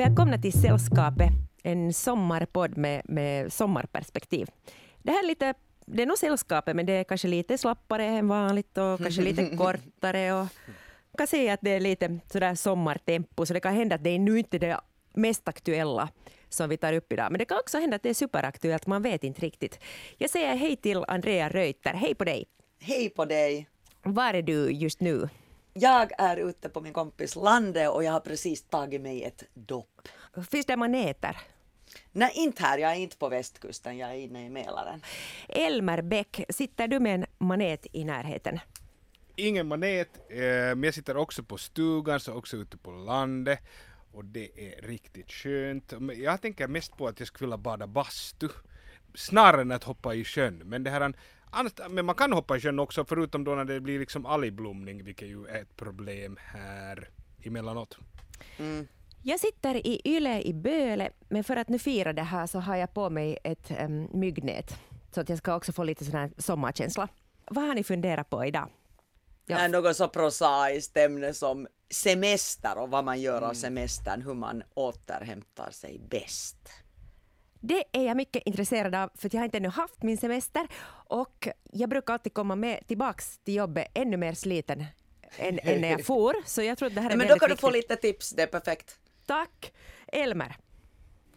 Välkomna till Sällskapet, en sommarpodd med, med sommarperspektiv. Det här är lite det är nog sällskapet, men det är kanske lite slappare än vanligt och kanske lite kortare. Och man kan säga att det är lite sådär sommartempo, så det kan hända att det är nu inte det mest aktuella som vi tar upp idag. Men det kan också hända att det är superaktuellt, man vet inte riktigt. Jag säger hej till Andrea Reuter. Hej på dig! Hej på dig! Var är du just nu? Jag är ute på min kompis lande och jag har precis tagit mig ett dopp. Finns det maneter? Nej, inte här. Jag är inte på västkusten. Jag är inne i Mälaren. Elmer Bäck, sitter du med en manet i närheten? Ingen manet, eh, men jag sitter också på stugan, så också ute på landet. Och det är riktigt skönt. Jag tänker mest på att jag skulle vilja bada bastu. Snarare än att hoppa i sjön. Men det här men man kan hoppa i sjön också förutom då när det blir liksom algblomning vilket ju är ett problem här emellanåt. Mm. Jag sitter i Yle i Böle, men för att nu fira det här så har jag på mig ett um, myggnät. Så att jag ska också få lite sån här sommarkänsla. Vad har ni funderat på idag? Ja. Något så prosaiskt ämne som semester och vad man gör av mm. semestern, hur man återhämtar sig bäst. Det är jag mycket intresserad av, för jag har inte ännu haft min semester och jag brukar alltid komma med tillbaks till jobbet ännu mer sliten än, än när jag for. Så jag tror att det här är Men då kan du få lite tips, det är perfekt. Tack. Elmer?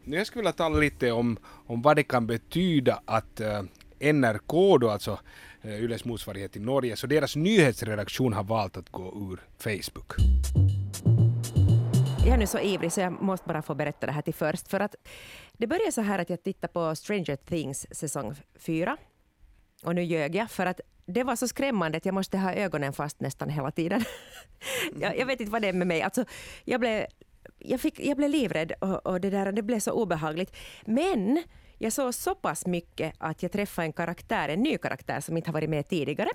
Jag skulle vilja tala lite om, om vad det kan betyda att uh, eh, NRK, då alltså uh, Yles motsvarighet i Norge, så deras nyhetsredaktion har valt att gå ur Facebook. Jag är nu så ivrig så jag måste bara få berätta det här till först. För att det började så här att jag tittade på Stranger Things säsong 4. Och nu ljög jag för att det var så skrämmande att jag måste ha ögonen fast nästan hela tiden. jag, jag, vet inte vad det är med mig. Alltså, jag, blev, jag, fick, jag blev livrädd och, och det, där, det blev så obehagligt. Men jag såg så pass mycket att jag träffade en karaktär, en ny karaktär som inte har varit med tidigare.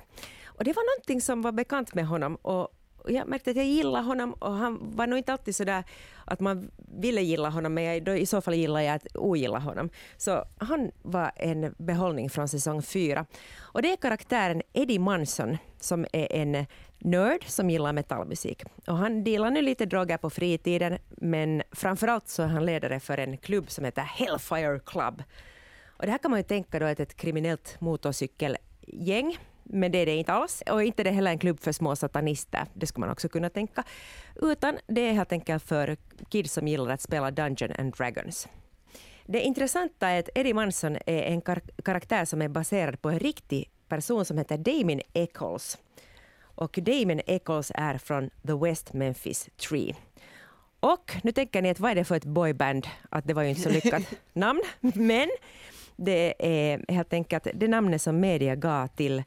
Och det var någonting som var bekant med honom och jag märkte att jag gillade honom och han var nog inte alltid så där att man ville gilla honom, men jag, då, i så fall gillar jag att ogilla honom. Så han var en behållning från säsong fyra. Och det är karaktären Eddie Manson som är en nörd som gillar metallmusik. Och han dealar nu lite droger på fritiden, men framförallt så är han ledare för en klubb som heter Hellfire Club. Och det här kan man ju tänka då att ett kriminellt motorcykelgäng men det är det inte alls. Och inte det heller en klubb för små satanister, det skulle man också kunna tänka. Utan det är helt enkelt för kids som gillar att spela Dungeon and Dragons. Det intressanta är att Eddie Manson är en kar karaktär som är baserad på en riktig person som heter Damien Eccles. Och Damien Eccles är från The West Memphis Tree. Och nu tänker ni att vad är det för ett boyband? Att det var ju inte så lyckat namn. Men det är helt enkelt det namnet som media gav till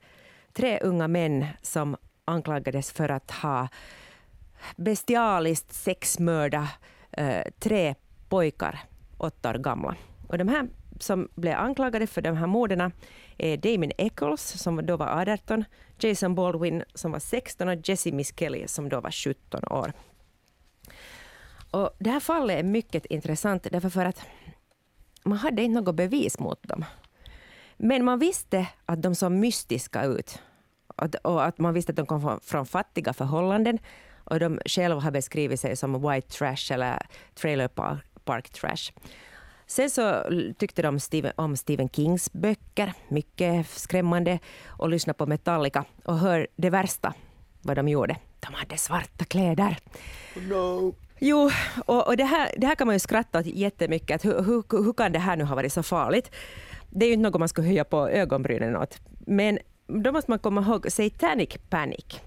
tre unga män som anklagades för att ha bestialiskt sexmördat eh, tre pojkar, åtta år gamla. Och de här som blev anklagade för de här morden är Damien Eccles, som då var 18, Jason Baldwin, som var 16 och Jesse Miss Kelly, som då var 17 år. Och det här fallet är mycket intressant, därför för att man hade inte något bevis mot dem. Men man visste att de såg mystiska ut. Och att man visste att de kom från fattiga förhållanden. Och de själva har beskrivit sig som white trash eller trailer park trash. Sen så tyckte de Stephen, om Stephen Kings böcker, mycket skrämmande, och lyssnade på Metallica. Och hör det värsta, vad de gjorde. De hade svarta kläder. No. Jo, och, och det, här, det här kan man ju skratta åt jättemycket. Att hur, hur, hur kan det här nu ha varit så farligt? Det är ju inte något man ska höja på ögonbrynen åt. Men då måste man komma ihåg Satanic Panic,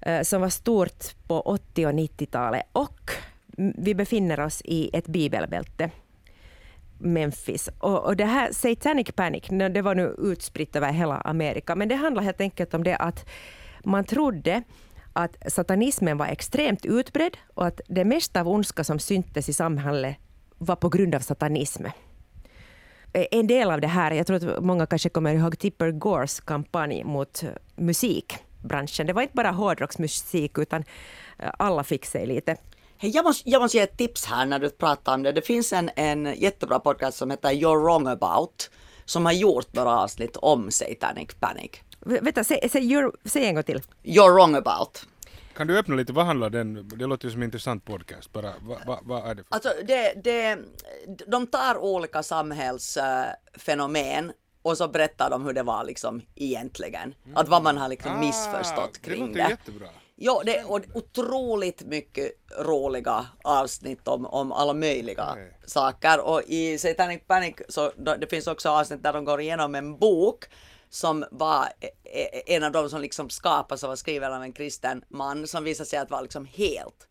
eh, som var stort på 80 och 90-talet. Och vi befinner oss i ett bibelbälte. Memphis. Och, och det här Satanic Panic, det var nu utspritt över hela Amerika, men det handlar helt enkelt om det att man trodde att satanismen var extremt utbredd och att det mesta av ondska som syntes i samhället var på grund av satanism. Eh, en del av det här, jag tror att många kanske kommer ihåg Tipper Gores kampanj mot musikbranschen. Det var inte bara hårdrocksmusik utan eh, alla fick sig lite Hey, jag, måste, jag måste ge ett tips här när du pratar om det. Det finns en, en jättebra podcast som heter You're wrong about som har gjort några avsnitt om Satanic Panic. Vänta, säg, säg, säg en gång till. You're wrong about. Kan du öppna lite, vad handlar den, det låter ju som en intressant podcast, bara vad va, va är det för? Alltså det, det, de tar olika samhällsfenomen och så berättar de hur det var liksom egentligen. Att vad man har liksom missförstått det kring låter det. ju jättebra. Ja, det är otroligt mycket roliga avsnitt om, om alla möjliga Nej. saker. Och i Satanic Panic så det finns också avsnitt där de går igenom en bok som var e- e- en av de som liksom skapas och var skriven av en kristen man som visade sig att vara liksom helt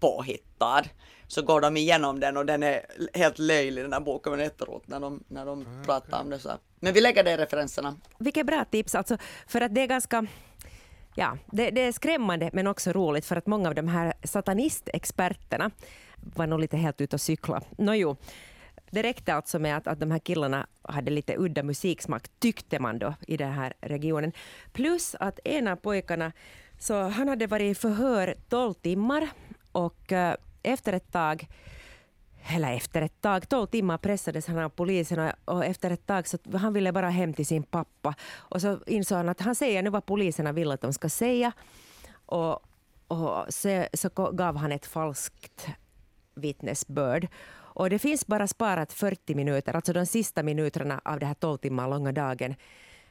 påhittad. Så går de igenom den och den är helt löjlig den här boken men jätteroligt när de, när de pratar om det så. Men vi lägger det i referenserna. Vilket bra tips, alltså, för att det är ganska Ja, det, det är skrämmande men också roligt för att många av de här satanistexperterna var nog lite helt ute och cykla. Nåjo, det räckte alltså med att, att de här killarna hade lite udda musiksmak, tyckte man då i den här regionen. Plus att en av pojkarna, så han hade varit i förhör 12 timmar och eh, efter ett tag eller efter ett tag, 12 timmar pressades han av polisen och, och efter ett tag så han ville bara hem till sin pappa. Och så insåg han att han säger nu vad poliserna vill att de ska säga. Och, och så, så gav han ett falskt vittnesbörd. Och det finns bara sparat 40 minuter, alltså de sista minuterna av den här 12 timmar långa dagen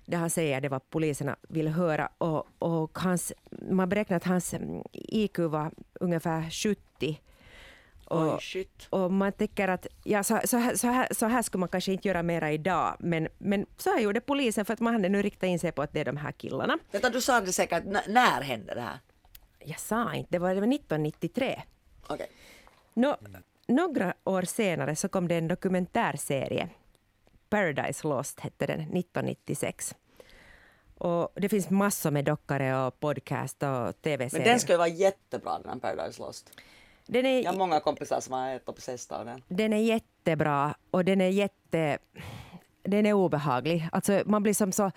där han säger det vad poliserna vill höra. Och, och hans, man beräknar att hans IQ var ungefär 70. Och, Oj, och man tänker att ja, så, så, här, så, här, så här skulle man kanske inte göra mera idag, men, men så här gjorde polisen för att man hade nu riktat in sig på att det är de här killarna. Vänta, du sa det säkert, när hände det här? Jag sa inte, det var, det var 1993. Okej. Nå, några år senare så kom det en dokumentärserie. Paradise Lost hette den, 1996. Och det finns massor med dockare och podcast och Men tv-serier. den ska ju vara jättebra den här Paradise Lost. den, är, Jag har många kompisar som har och sista av den. den är jättebra och den är jätte... Den är obehaglig. Alltså man blir som så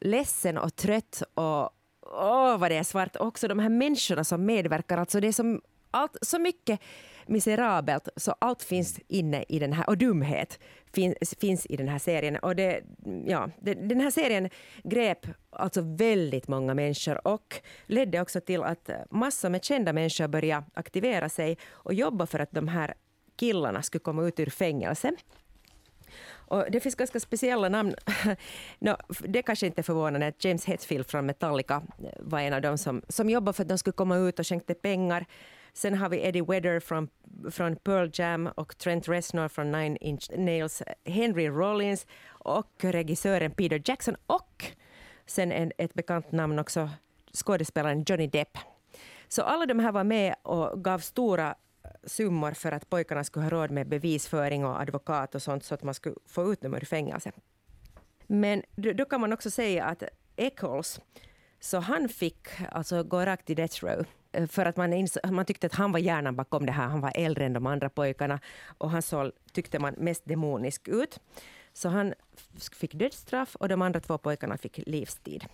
ledsen och trött och åh vad det är svart. Också de här människorna som medverkar, alltså det är som allt, så mycket miserabelt så allt finns inne i den här, och dumhet finns, finns i den här serien. Och det, ja, det, den här serien grep alltså väldigt många människor och ledde också till att massor med kända människor började aktivera sig och jobba för att de här killarna skulle komma ut ur fängelse. Och det finns ganska speciella namn. no, det kanske inte är förvånande att James Hetfield från Metallica eh, var en av dem som, som jobbade för att de skulle komma ut och skänkte pengar. Sen har vi Eddie Vedder från, från Pearl Jam och Trent Reznor från Nine Inch Nails, Henry Rollins och regissören Peter Jackson och sen en, ett bekant namn också, skådespelaren Johnny Depp. Så alla de här var med och gav stora eh, summor för att pojkarna skulle ha råd med bevisföring och advokat och sånt så att man skulle få ut dem ur fängelse. Men då, kan man också säga att Eccles, så han fick alltså gå rakt i death row Eh, för att man, ins- man tyckte att han var hjärnan bakom det här. Han var äldre än de andra pojkarna och han såg, tyckte man, mest demonisk ut. Så han fick dödsstraff och de andra två pojkarna fick livstid.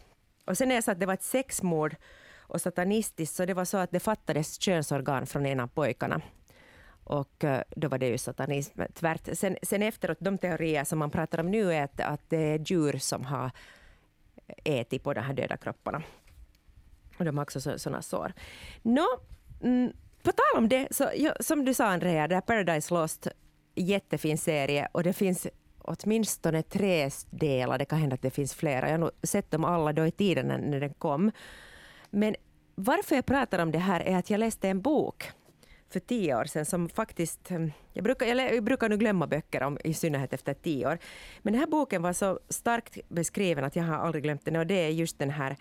Och sen är det så att det var ett sexmord och satanistiskt, så det var så att det fattades könsorgan från en av pojkarna. Och eh, då var det ju satanism tvärt. Sen, sen efteråt, de teorier som man pratar om nu är att, att det är djur som har eh, ätit på de här döda kropparna. Och de har också sådana sår. Nå, mm, på tal om det, så, ja, som du sa Andrea, det här Paradise Lost, jättefin serie och det finns åtminstone tre delar, det kan hända att det finns flera. Jag har nog sett dem alla då i tiden när, när den kom. Men varför jag pratar om det här är att jag läste en bok för tio år sedan som faktiskt... Mm, jag brukar, jag, jag brukar nu glömma böcker, om, i synnerhet efter tio år. Men den här boken var så starkt beskriven att jag har aldrig glömt den och det är just den här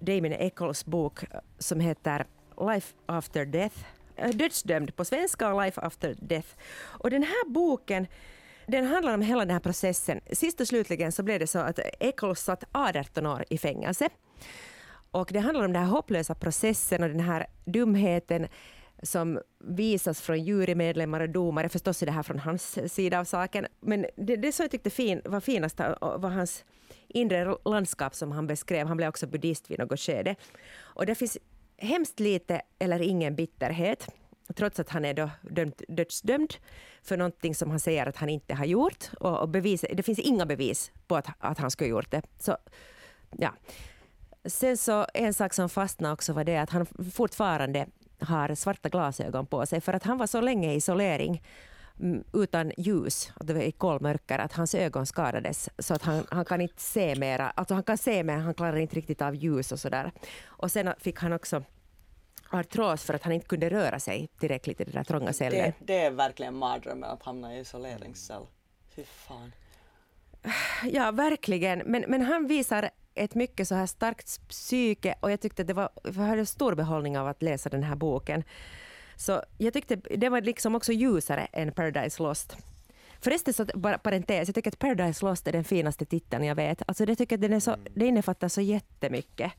Damien Eccles bok eh, som heter Life after death. Eh, dödsdömd på svenska och Life after death. Och den här boken den handlar om hela den här processen. Sist och slutligen så blev det så att Eccles satt 18 år i fängelse. Och det handlar om den här hopplösa processen och den här dumheten som visas från jurymedlemmar och domare. Förstås är det här från hans sida av saken. Men det, det som jag tyckte fin, var finast eh, var hans inre landskap som han beskrev. Han blev också buddhist vid något skede. Och det finns hemskt lite eller ingen bitterhet trots att han är då dömt, dödsdömd för någonting som han säger att han inte har gjort. Och, och bevis, det finns inga bevis på att, att han skulle ha gjort det. Så, ja. Sen så en sak som fastnade också var det att han fortfarande har svarta glasögon på sig för att han var så länge i isolering utan ljus, att det var i kolmörker, att hans ögon skadades så att han, han kan inte se mera. Alltså han kan se men han klarar inte riktigt av ljus och sådär. Och sen fick han också artros för att han inte kunde röra sig tillräckligt i den där trånga cellen. Det, det är verkligen mardrömmen att hamna i isoleringscell. Fy fan. Ja, verkligen. Men, men han visar ett mycket så här starkt psyke och jag tyckte det var, jag hade stor behållning av att läsa den här boken. Så jag tyckte det var liksom också ljusare än Paradise Lost. Förresten, så, bara parentes, jag tycker att Paradise Lost är den finaste titeln jag vet. Alltså det tycker den är så, det innefattar så jättemycket.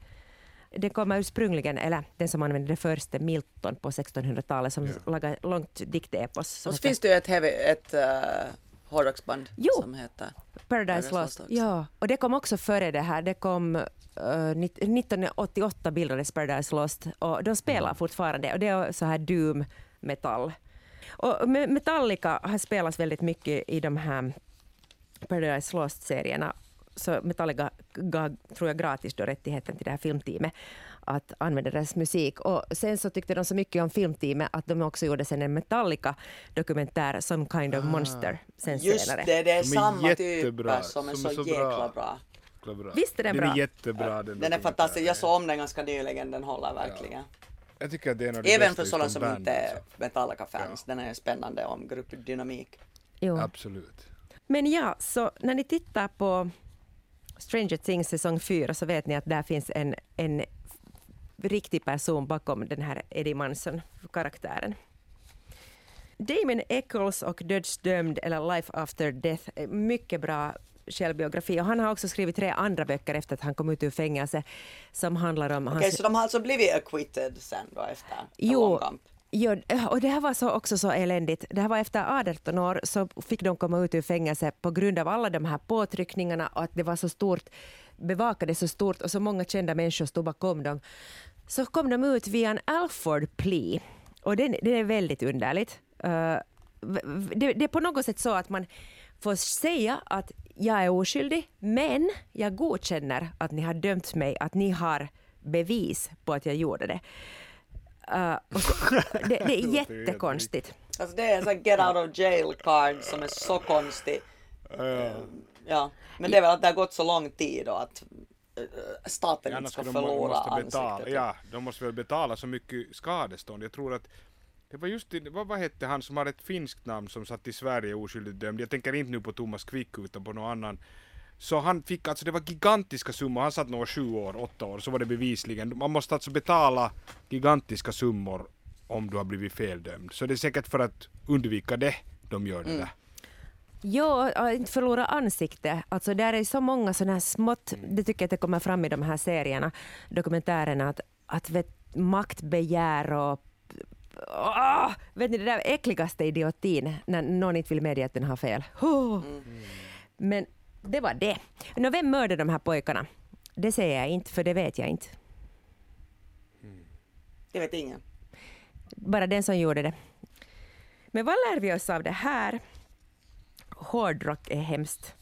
Den kommer ursprungligen, eller den som använde det första, Milton på 1600-talet som Ja. lagade långt diktepos. Och så finns det ju ett, heavy, ett uh, hårdrocksband som heter Paradise Paradise Lost. Lost. Ja, och det kom också före det här. Det kom eh, nitt- 1988 bildades Paradise Lost och de spelar fortfarande och det är så här doom metall. Och Me- Metallica har spelats väldigt mycket i de här Paradise Lost-serierna. Så Metallica gav, tror jag, gratis då rättigheten till det här filmteamet att använda deras musik. Och sen så tyckte de så mycket om filmteamet att de också gjorde sen en Metallica-dokumentär, Some kind of monster, sen Just senare. det, det är samma typer som är som så, är så jäkla bra. bra. Jäkla bra. Visst är den den bra? är jättebra. Den, Den är fantastisk. Jag såg om den ganska nyligen, den håller verkligen. Jag tycker att det är en av de Även för sådana om som band, inte är alltså. Metallica-fans. Den är spännande om gruppdynamik. Jo. Absolut. Men ja, så när ni tittar på Stranger Things säsong 4 så vet ni att där finns en, en riktig person bakom den här Eddie Munson-karaktären. Damon Eccles och Dödsdömd eller Life After Death, är mycket bra självbiografi. Och han har också skrivit tre andra böcker efter att han kom ut ur fängelse som handlar om Okej, hans så de har alltså blivit acquitted sen då efter Jo, kamp? Jo, och det här var så också så eländigt. Det här var efter 18 år så fick de komma ut ur fängelse på grund av alla de här påtryckningarna och att det var så stort, bevakade så stort och så många kända människor stod bakom dem. Så kom de ut via en Alford plea och det, det är väldigt underligt. Uh, det, det är på något sätt så att man får säga att jag är oskyldig, men jag godkänner att ni har dömt mig, att ni har bevis på att jag gjorde det. Uh, så, det, det är jättekonstigt. Alltså det är en sån get out of jail card som är så konstig. Ja. Ja, men det är väl att det har gått så lång tid och att eh, staten inte ska de förlora måste betala, ansiktet. ja, de måste väl betala så mycket skadestånd. Jag tror att det var just det, vad, vad hette han som har ett finskt namn som satt i Sverige oskyldigt dömd? Jag tänker inte nu på Thomas Quick utan på någon annan. Så han fick alltså, det var gigantiska summor, han satt nog sju år, åtta år, så var det bevisligen. Man måste alltså betala gigantiska summor om du har blivit feldömd. Så det är säkert för att undvika det de gör Mm. det där. Jo, och inte förlora ansikte. Alltså där är så många sådana här smått, det tycker jag att det kommer fram i de här serierna, dokumentärerna, att, att vet, maktbegär och Åh, vet ni det där äckligaste idiotin när någon inte vill medge att den har fel. Huh. Men det var det. Nå, vem mördade de här pojkarna? Det säger jag inte, för det vet jag inte. Det vet ingen. Bara den som gjorde det. Men vad lär vi oss av det här? Hårdrock är hemskt.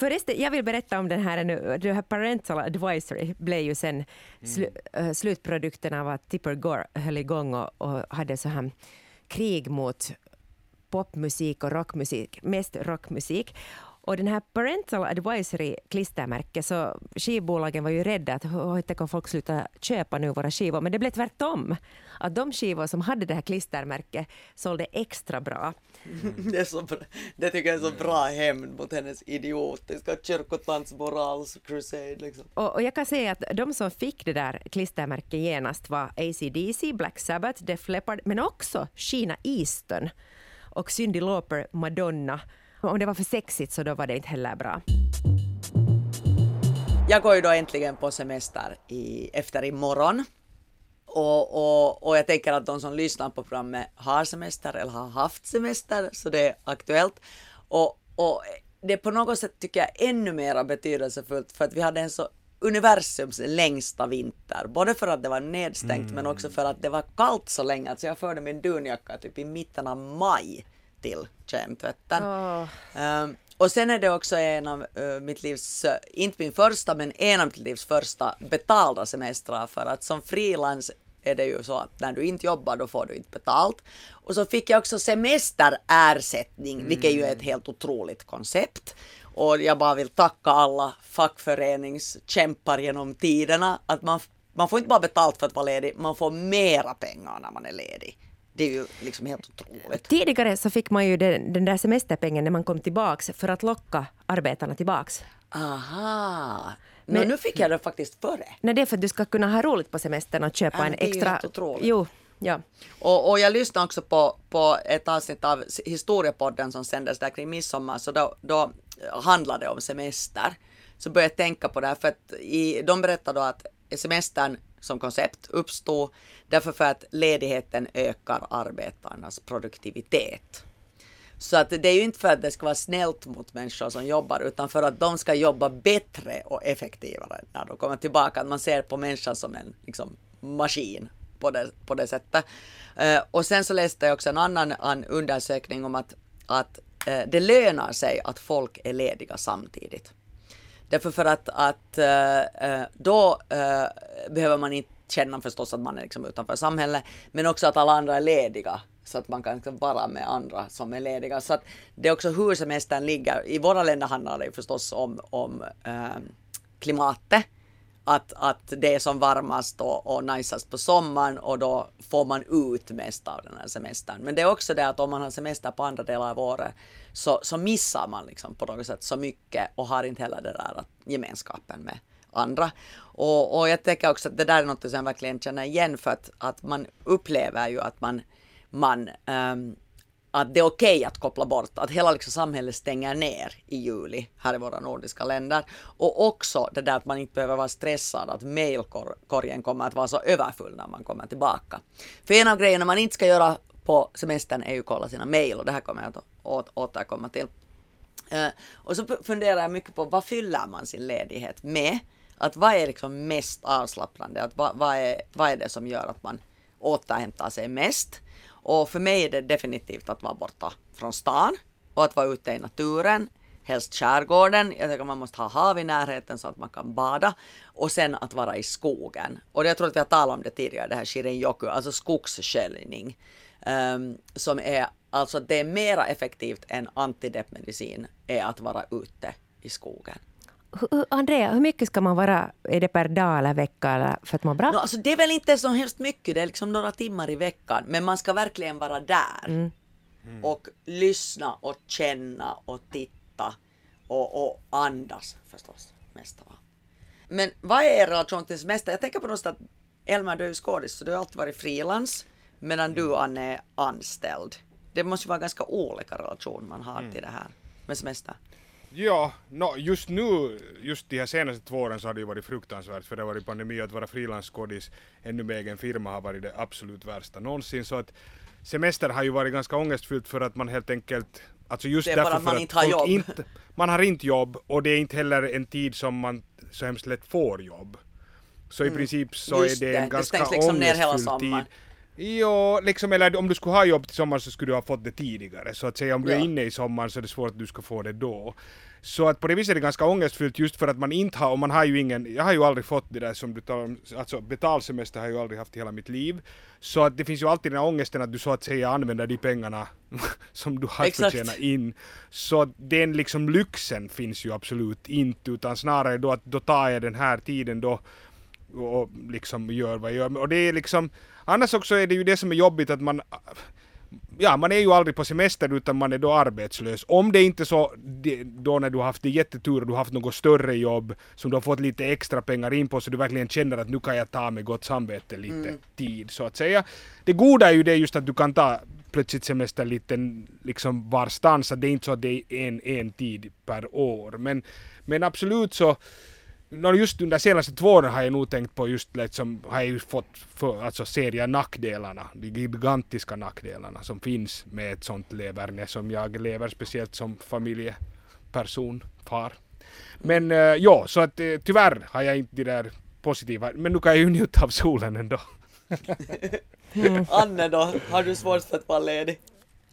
Förresten, jag vill berätta om den här nu. Det här Parental Advisory blev ju sen slu, äh, slutprodukten av att Tipper Gore höll igång och, och hade så här krig mot popmusik och rockmusik, mest rockmusik. Och den här Parental Advisory klistermärke, så skivbolagen var ju rädda att "Oj, tänk om folk slutar köpa nu våra skivor, men det blev tvärtom. Att de skivor som hade det här klistermärket sålde extra bra. Det, är så bra. det tycker jag är så bra hämnd mot hennes idiotiska kyrkotantsmorals-crusade liksom. Och, och jag kan säga att de som fick det där klistermärket genast var AC/DC, Black Sabbath, Def Leppard, men också Sheena Easton och Cyndi Lauper, Madonna. Om det var för sexigt så då var det inte heller bra. Jag går ju då äntligen på semester i, efter imorgon. Och, och, och jag tänker att de som lyssnar på programmet har semester eller har haft semester, så det är aktuellt. Och, och det är på något sätt tycker jag ännu mer betydelsefullt för att vi hade en så universums längsta vinter. Både för att det var nedstängt men också för att det var kallt så länge. Alltså jag förde min dunjacka typ i mitten av maj till kemtvätten. Åh. Ehm, och sen är det också en av uh, mitt livs, uh, inte min första, men en av mitt livs första betalda semestrar för att som frilans är det ju så att när du inte jobbar då får du inte betalt. Och så fick jag också semesterersättning, mm. vilket ju är ett helt otroligt koncept. Och jag bara vill tacka alla fackföreningskämpar genom tiderna att man, man får inte bara betalt för att vara ledig, man får mera pengar när man är ledig. Det är ju liksom helt otroligt. Tidigare så fick man ju den, den där semesterpengen när man kom tillbaks för att locka arbetarna tillbaks. Aha. Men, nu fick jag det faktiskt före. Nej, det är för att du ska kunna ha roligt på semestern och köpa Ja, en det är ju extra... helt. Jo, ja. Och, och jag lyssnade också på, på ett avsnitt av historiepodden som sändes där kring midsommar, så då, då handlade det om semester. Så började jag tänka på det här, för att i, de berättade då att semestern som koncept uppstod därför för att ledigheten ökar arbetarnas produktivitet. Så att det är ju inte för att det ska vara snällt mot människor som jobbar, utan för att de ska jobba bättre och effektivare när de kommer tillbaka. Att man ser på människan som en liksom, maskin på det, på det sättet. Eh, och sen så läste jag också en annan en undersökning om att, att eh, det lönar sig att folk är lediga samtidigt. Därför för att, att eh, eh, då eh, behöver man inte känna förstås att man är liksom utanför samhället, men också att alla andra är lediga så att man kan liksom vara med andra som är lediga. Så att det är också hur semestern ligger. I våra länder handlar det förstås om, om klimatet. Att, att det är som varmast och, och najsast på sommaren och då får man ut mest av den här semestern. Men det är också det att om man har semester på andra delar av året så, så missar man liksom på något sätt så mycket och har inte heller det där att, gemenskapen med andra. Och, och jag tänker också att det där är något som jag verkligen känner igen för att, att man upplever ju att man, man ehm, att det är okej okay att koppla bort, att hela liksom samhället stänger ner i juli här i våra nordiska länder. Och också det där att man inte behöver vara stressad att mejlkorgen kommer att vara så överfull när man kommer tillbaka. För en av grejerna man inte ska göra på semestern är ju kolla sina mejl och det här kommer jag att återkomma till. Eh, och så funderar jag mycket på vad fyller man sin ledighet med? Att vad är liksom mest avslappnande? Att vad, vad, är, vad är det som gör att man återhämtar sig mest? Och för mig är det definitivt att vara borta från stan och att vara ute i naturen, helst skärgården. Jag tycker man måste ha hav i närheten så att man kan bada och sen att vara i skogen. Och jag tror att vi har talat om det tidigare, det här shirinyoku, alltså skogssköljning. Um, ehm, som är alltså det är mera effektivt än antideppmedicin är att vara ute i skogen. Andrea, hur mycket ska man vara? Är det per dag eller vecka eller för att må bra? No, alltså det är väl inte så hemskt mycket, det är liksom några timmar i veckan, men man ska verkligen vara där. Och lyssna och känna och titta och, och andas förstås mest av allt. Men vad är er relation till semester? Jag tänker på något att Elmer, du är ju skådis så du har alltid varit frilans medan du Anne är anställd. Det måste vara ganska olika relation man har till det här med semester. Ja, no, just nu, just de här senaste två åren så har det ju varit fruktansvärt för det har varit pandemi och att vara frilansskådis ännu med egen firma har varit det absolut värsta någonsin så att semester har ju varit ganska ångestfyllt för att man helt enkelt Alltså just Det är bara därför att man inte har jobb. Inte, man har inte jobb och det är inte heller en tid som man så hemskt lätt får jobb. Så i princip så Mm. Just är det det, en det ganska stängs liksom ner hela ångestfylld tid. Jo, liksom, eller om du skulle ha jobb till sommaren så skulle du ha fått det tidigare. Så att säga om du är Ja. inne i sommaren så är det svårt att du ska få det då. Så att på det viset är det ganska ångestfyllt just för att man inte har, och man har ju ingen, jag har ju aldrig fått det där som du talar om, alltså betalsemester har jag ju aldrig haft i hela mitt liv. Så att det finns ju alltid den här ångesten att du så att säga använder de pengarna som du har Exakt. förtjänat in. Så att den liksom lyxen finns ju absolut inte utan snarare då att då tar jag den här tiden då och liksom gör vad jag gör. Och det är liksom, annars också är det ju det som är jobbigt att man Ja, man är ju aldrig på semester utan man är då arbetslös. Om det inte så då när du har haft det jättetur och du har haft något större jobb som du har fått lite extra pengar in på så du verkligen känner att nu kan jag ta med gott samvete lite tid så att säga. Det goda är ju det just att du kan ta plötsligt semester lite liksom varstans, att det är inte så att det är en, en tid per år. Men, men absolut så Nå, just under senaste två åren har jag nog tänkt på just liksom, har jag ju fått för, alltså serier nackdelarna, de gigantiska nackdelarna som finns med ett sånt leverne som jag lever, speciellt som familjeperson, far. Men eh, ja, så att eh, tyvärr har jag inte de där positiva, men nu kan jag ju njuta av solen ändå. Anne då, har du svårt för att vara ledig?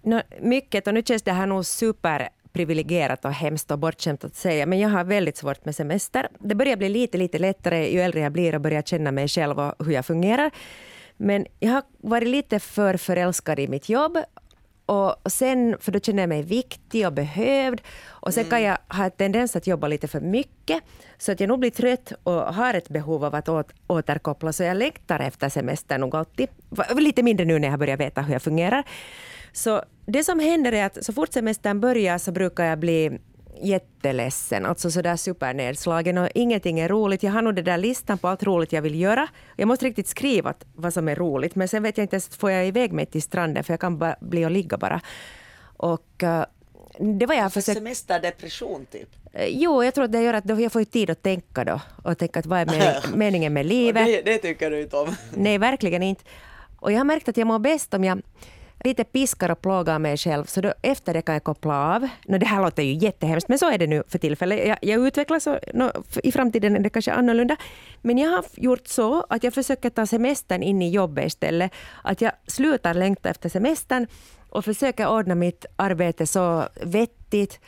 Nå, mycket, och nu känns det här nog super privilegierat och hemskt och bortskämt att säga, men jag har väldigt svårt med semester. Det börjar bli lite, lite lättare ju äldre jag blir och börjar känna mig själv och hur jag fungerar. Men jag har varit lite för förälskad i mitt jobb och sen, för då känner jag mig viktig och behövd. Och sen kan jag ha en tendens att jobba lite för mycket. Så att jag nog blir trött och har ett behov av att åt, återkoppla. Så jag längtar efter semester nog alltid. Lite mindre nu när jag har börjat veta hur jag fungerar. Så det som händer är att så fort semestern börjar så brukar jag bli jätteledsen, alltså sådär supernedslagen och ingenting är roligt. Jag har nog den där listan på allt roligt jag vill göra. Jag måste riktigt skriva vad som är roligt, men sen vet jag inte ens, får jag iväg mig till stranden för jag kan bara bli och ligga bara. Och uh, det var jag försökt... Semesterdepression typ? Uh, jo, jag tror att det gör att jag får tid att tänka då och tänka att vad är mening, meningen med livet? Det, det tycker du inte om? Nej, verkligen inte. Och jag har märkt att jag mår bäst om jag lite piskar och plågar mig själv, så då efter det kan jag koppla av. No, det här låter ju jättehemskt, men så är det nu för tillfället. Jag, jag utvecklas och no, i framtiden är det kanske annorlunda. Men jag har gjort så att jag försöker ta semestern in i jobbet istället. Att jag slutar längta efter semestern och försöker ordna mitt arbete så vettigt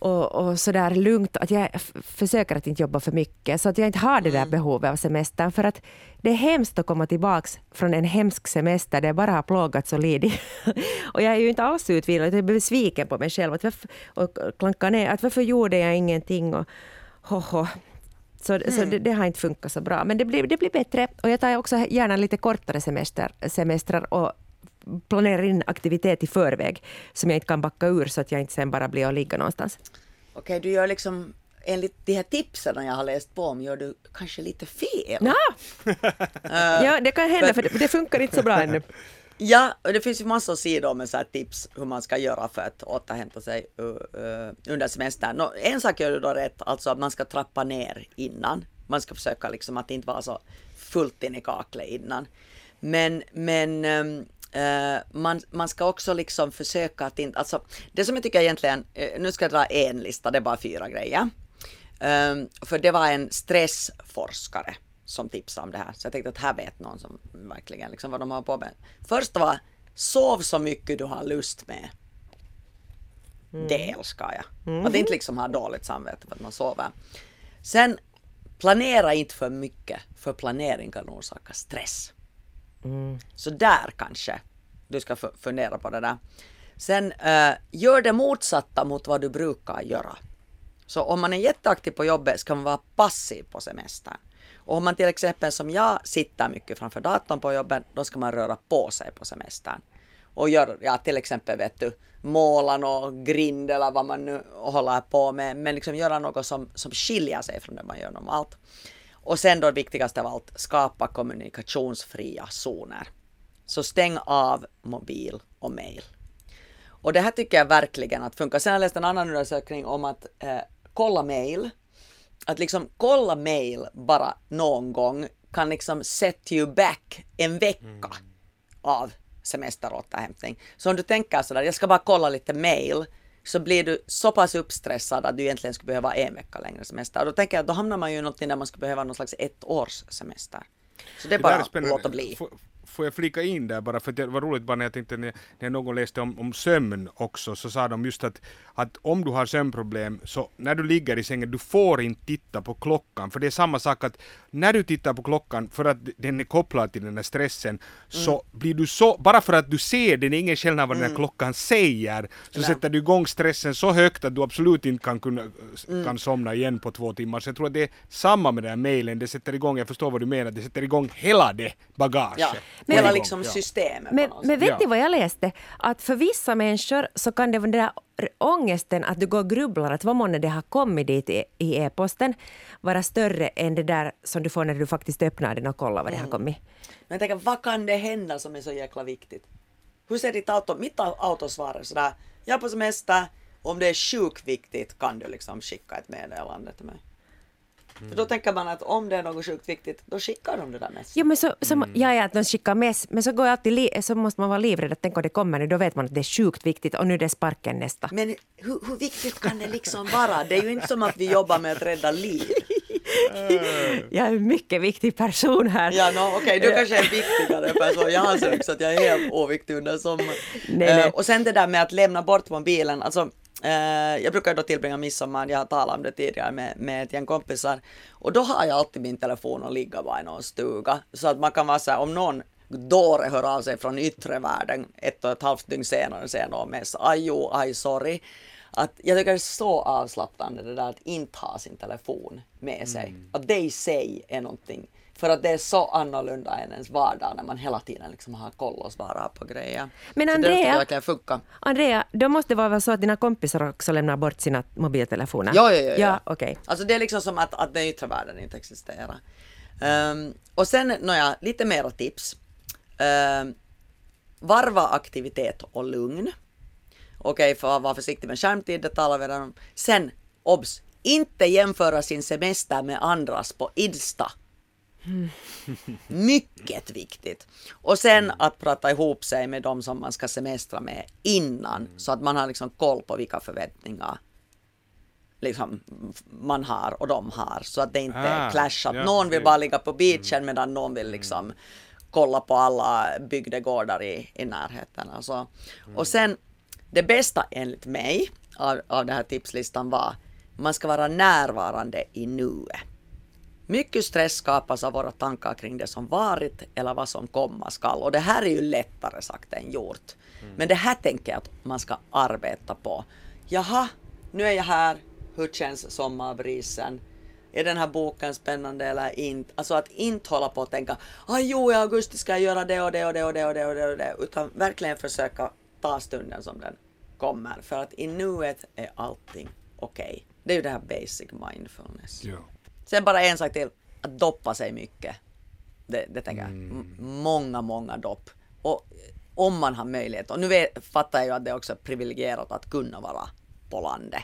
och, och sådär lugnt. Att jag försöker att inte jobba för mycket så att jag inte har det där mm. behovet av semestern. För att det är hemskt att komma tillbaks från en hemsk semester där jag bara har plågats och lidit. och jag är ju inte alls utvilad, jag är besviken på mig själv. Att varför, och klankar ner, att varför gjorde jag ingenting? Och, ho, ho. Så, mm. så det, det, har inte funkat så bra. Men det blir, det blir bättre. Och jag tar också gärna lite kortare semester, semestrar och planerar in aktivitet i förväg som jag inte kan backa ur så att jag inte sen bara blir och ligga någonstans. Okej, okay, du gör liksom enligt de här tipsen jag har läst på om gör du kanske lite fel. Ja, uh, ja det kan hända för det, det funkar inte så bra ännu. Ja, och det finns ju massor av sidor med så tips hur man ska göra för att återhämta sig uh, uh, under semestern. No, en sak gör du då rätt, alltså att man ska trappa ner innan. Man ska försöka liksom att inte vara så fullt in i kaklet innan. Men, men um, man, man ska också liksom försöka att inte, alltså det som jag tycker egentligen, uh, nu ska jag dra en lista, det är bara fyra grejer. Um, för det var en stressforskare som tipsade om det här, så jag tänkte att här vet någon som verkligen liksom vad de har på med. Först var sov så mycket du har lust med. Mm. Det älskar jag. Mm. Att inte liksom ha dåligt samvete för att man sover. Sen planera inte för mycket, för planering kan orsaka stress. Mm. Så där kanske du ska fundera på det där. Sen uh, gör det motsatta mot vad du brukar göra. Så om man är jätteaktiv på jobbet ska man vara passiv på semestern. Och om man till exempel som jag sitter mycket framför datorn på jobbet, då ska man röra på sig på semestern. Och gör, ja till exempel vet du, måla någon grind eller vad man nu håller på med, men liksom göra något som, som skiljer sig från det man gör normalt. Och sen då viktigast av allt, skapa kommunikationsfria zoner. Så stäng av mobil och mail. Och det här tycker jag verkligen att funkar. Sen har jag läst en annan undersökning om att eh, kolla mail. Att liksom kolla mail bara någon gång kan liksom set you back en vecka mm. av semesteråterhämtning. Så om du tänker sådär, jag ska bara kolla lite mail, så blir du så pass uppstressad att du egentligen skulle behöva en vecka längre semester. Och då tänker jag att då hamnar man ju i någonting där man skulle behöva någon slags ett års semester. Så det är bara att låta bli får jag flika in där bara för det var roligt bara när jag tänkte när, när någon läste om, om sömn också så sa de just att, att om du har sömnproblem så när du ligger i sängen du får inte titta på klockan för det är samma sak att när du tittar på klockan för att den är kopplad till den här stressen mm. så blir du så, bara för att du ser den, är ingen skillnad vad den här mm. klockan säger så Nej. sätter du igång stressen så högt att du absolut inte kan, kunna, mm. kan somna igen på två timmar. Så jag tror att det är samma med den här mailen, det sätter igång, jag förstår vad du menar, det sätter igång hela det bagaget. Ja. Men, Hela liksom ja. systemet. Men, men vet ni vad jag läste? Att för vissa människor så kan det vara den där ångesten att du går och grubblar att vad månne det har kommit dit i, i e-posten vara större än det där som du får när du faktiskt öppnar den och kollar vad mm. det har mm. kommit. Men jag tänker, vad kan det hända som är så jäkla viktigt? Hur ser ditt auto, mitt auto svarar sådär, jag är på semester, om det är sjukt viktigt kan du liksom skicka ett meddelande till mig. För då tänker man att om det är något sjukt viktigt, då skickar de det där mest. Ja, men så, så, mm. ja, ja, att de skickar mess, men så, går jag alltid li, så måste man vara livrädd att tänk om det kommer nu, då vet man att det är sjukt viktigt och nu är det sparken nästa. Men hur, hur viktigt kan det liksom vara? Det är ju inte som att vi jobbar med att rädda liv. jag är en mycket viktig person här. Ja, no, okej, okay, du kanske är en viktigare person. Jag anser också att jag är helt oviktig under sommaren. Nej, nej. Uh, och sen det där med att lämna bort mobilen, alltså Eh, jag brukar då tillbringa midsommar, jag har talat om det tidigare med, med ett gäng kompisar. Och då har jag alltid min telefon och ligga bara i någon stuga. Så att man kan vara så här, om någon dåre hör av sig från yttre världen ett och ett halvt dygn senare och säger något mest aj jo, aj sorry. Att jag tycker det är så avslappnande det där att inte ha sin telefon med sig. Mm. Att det i sig är någonting. För att det är så annorlunda än ens vardag när man hela tiden liksom har koll och svarar på grejer. Men Andrea-. Andrea, då måste det vara så att dina kompisar också lämnar bort sina mobiltelefoner? Ja, ja, ja. ja. ja okej. Alltså det är liksom som att, att den yttre världen inte existerar. Ehm, och sen, nåja, lite mera tips. Ehm, varva aktivitet och lugn. Okej, för att vara försiktig med skärmtid, det talar vi redan om. Sen, obs! Inte jämföra sin semester med andras på Insta. Mycket viktigt. Och sen att prata ihop sig med de som man ska semestra med innan, så att man har liksom koll på vilka förväntningar liksom, man har och de har. Så att det inte Ah, clashar. ja, någon vill bara ligga på beachen medan någon vill liksom kolla på alla bygdegårdar i, i närheten. Alltså. Och sen, det bästa enligt mig av, av den här tipslistan var man ska vara närvarande i nuet. Mycket stress skapas av våra tankar kring det som varit eller vad som komma skall. Och det här är ju lättare sagt än gjort. Men det här tänker jag att man ska arbeta på. Jaha, nu är jag här. Hur känns sommarbrisen? Är den här boken spännande eller inte? Alltså att inte hålla på och tänka ah, jo i augusti ska jag göra det och det och det och det och det och det, och det. Utan verkligen försöka ta stunden som den kommer. För att i nuet är allting okej. Det är ju det här basic mindfulness. Ja. Sen bara en sak till, att doppa sig mycket. Det, det tänker jag. M- Många, många dopp. Och eh, om man har möjlighet, och nu vet, fattar jag ju att det är också privilegierat att kunna vara på landet.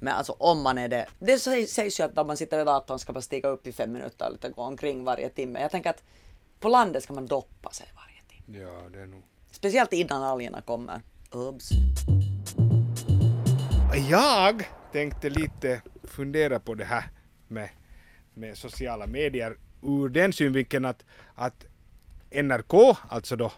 Men alltså om man är det, det sägs, ju att om man sitter i datorn ska man stiga upp i fem minuter och lite gå omkring varje timme. Jag tänker att på landet ska man doppa sig varje timme. ja, det är nog... Speciellt innan algerna kommer. Obs! Jag tänkte lite fundera på det här med, med sociala medier ur den synvinkeln att, att NRK, alltså då,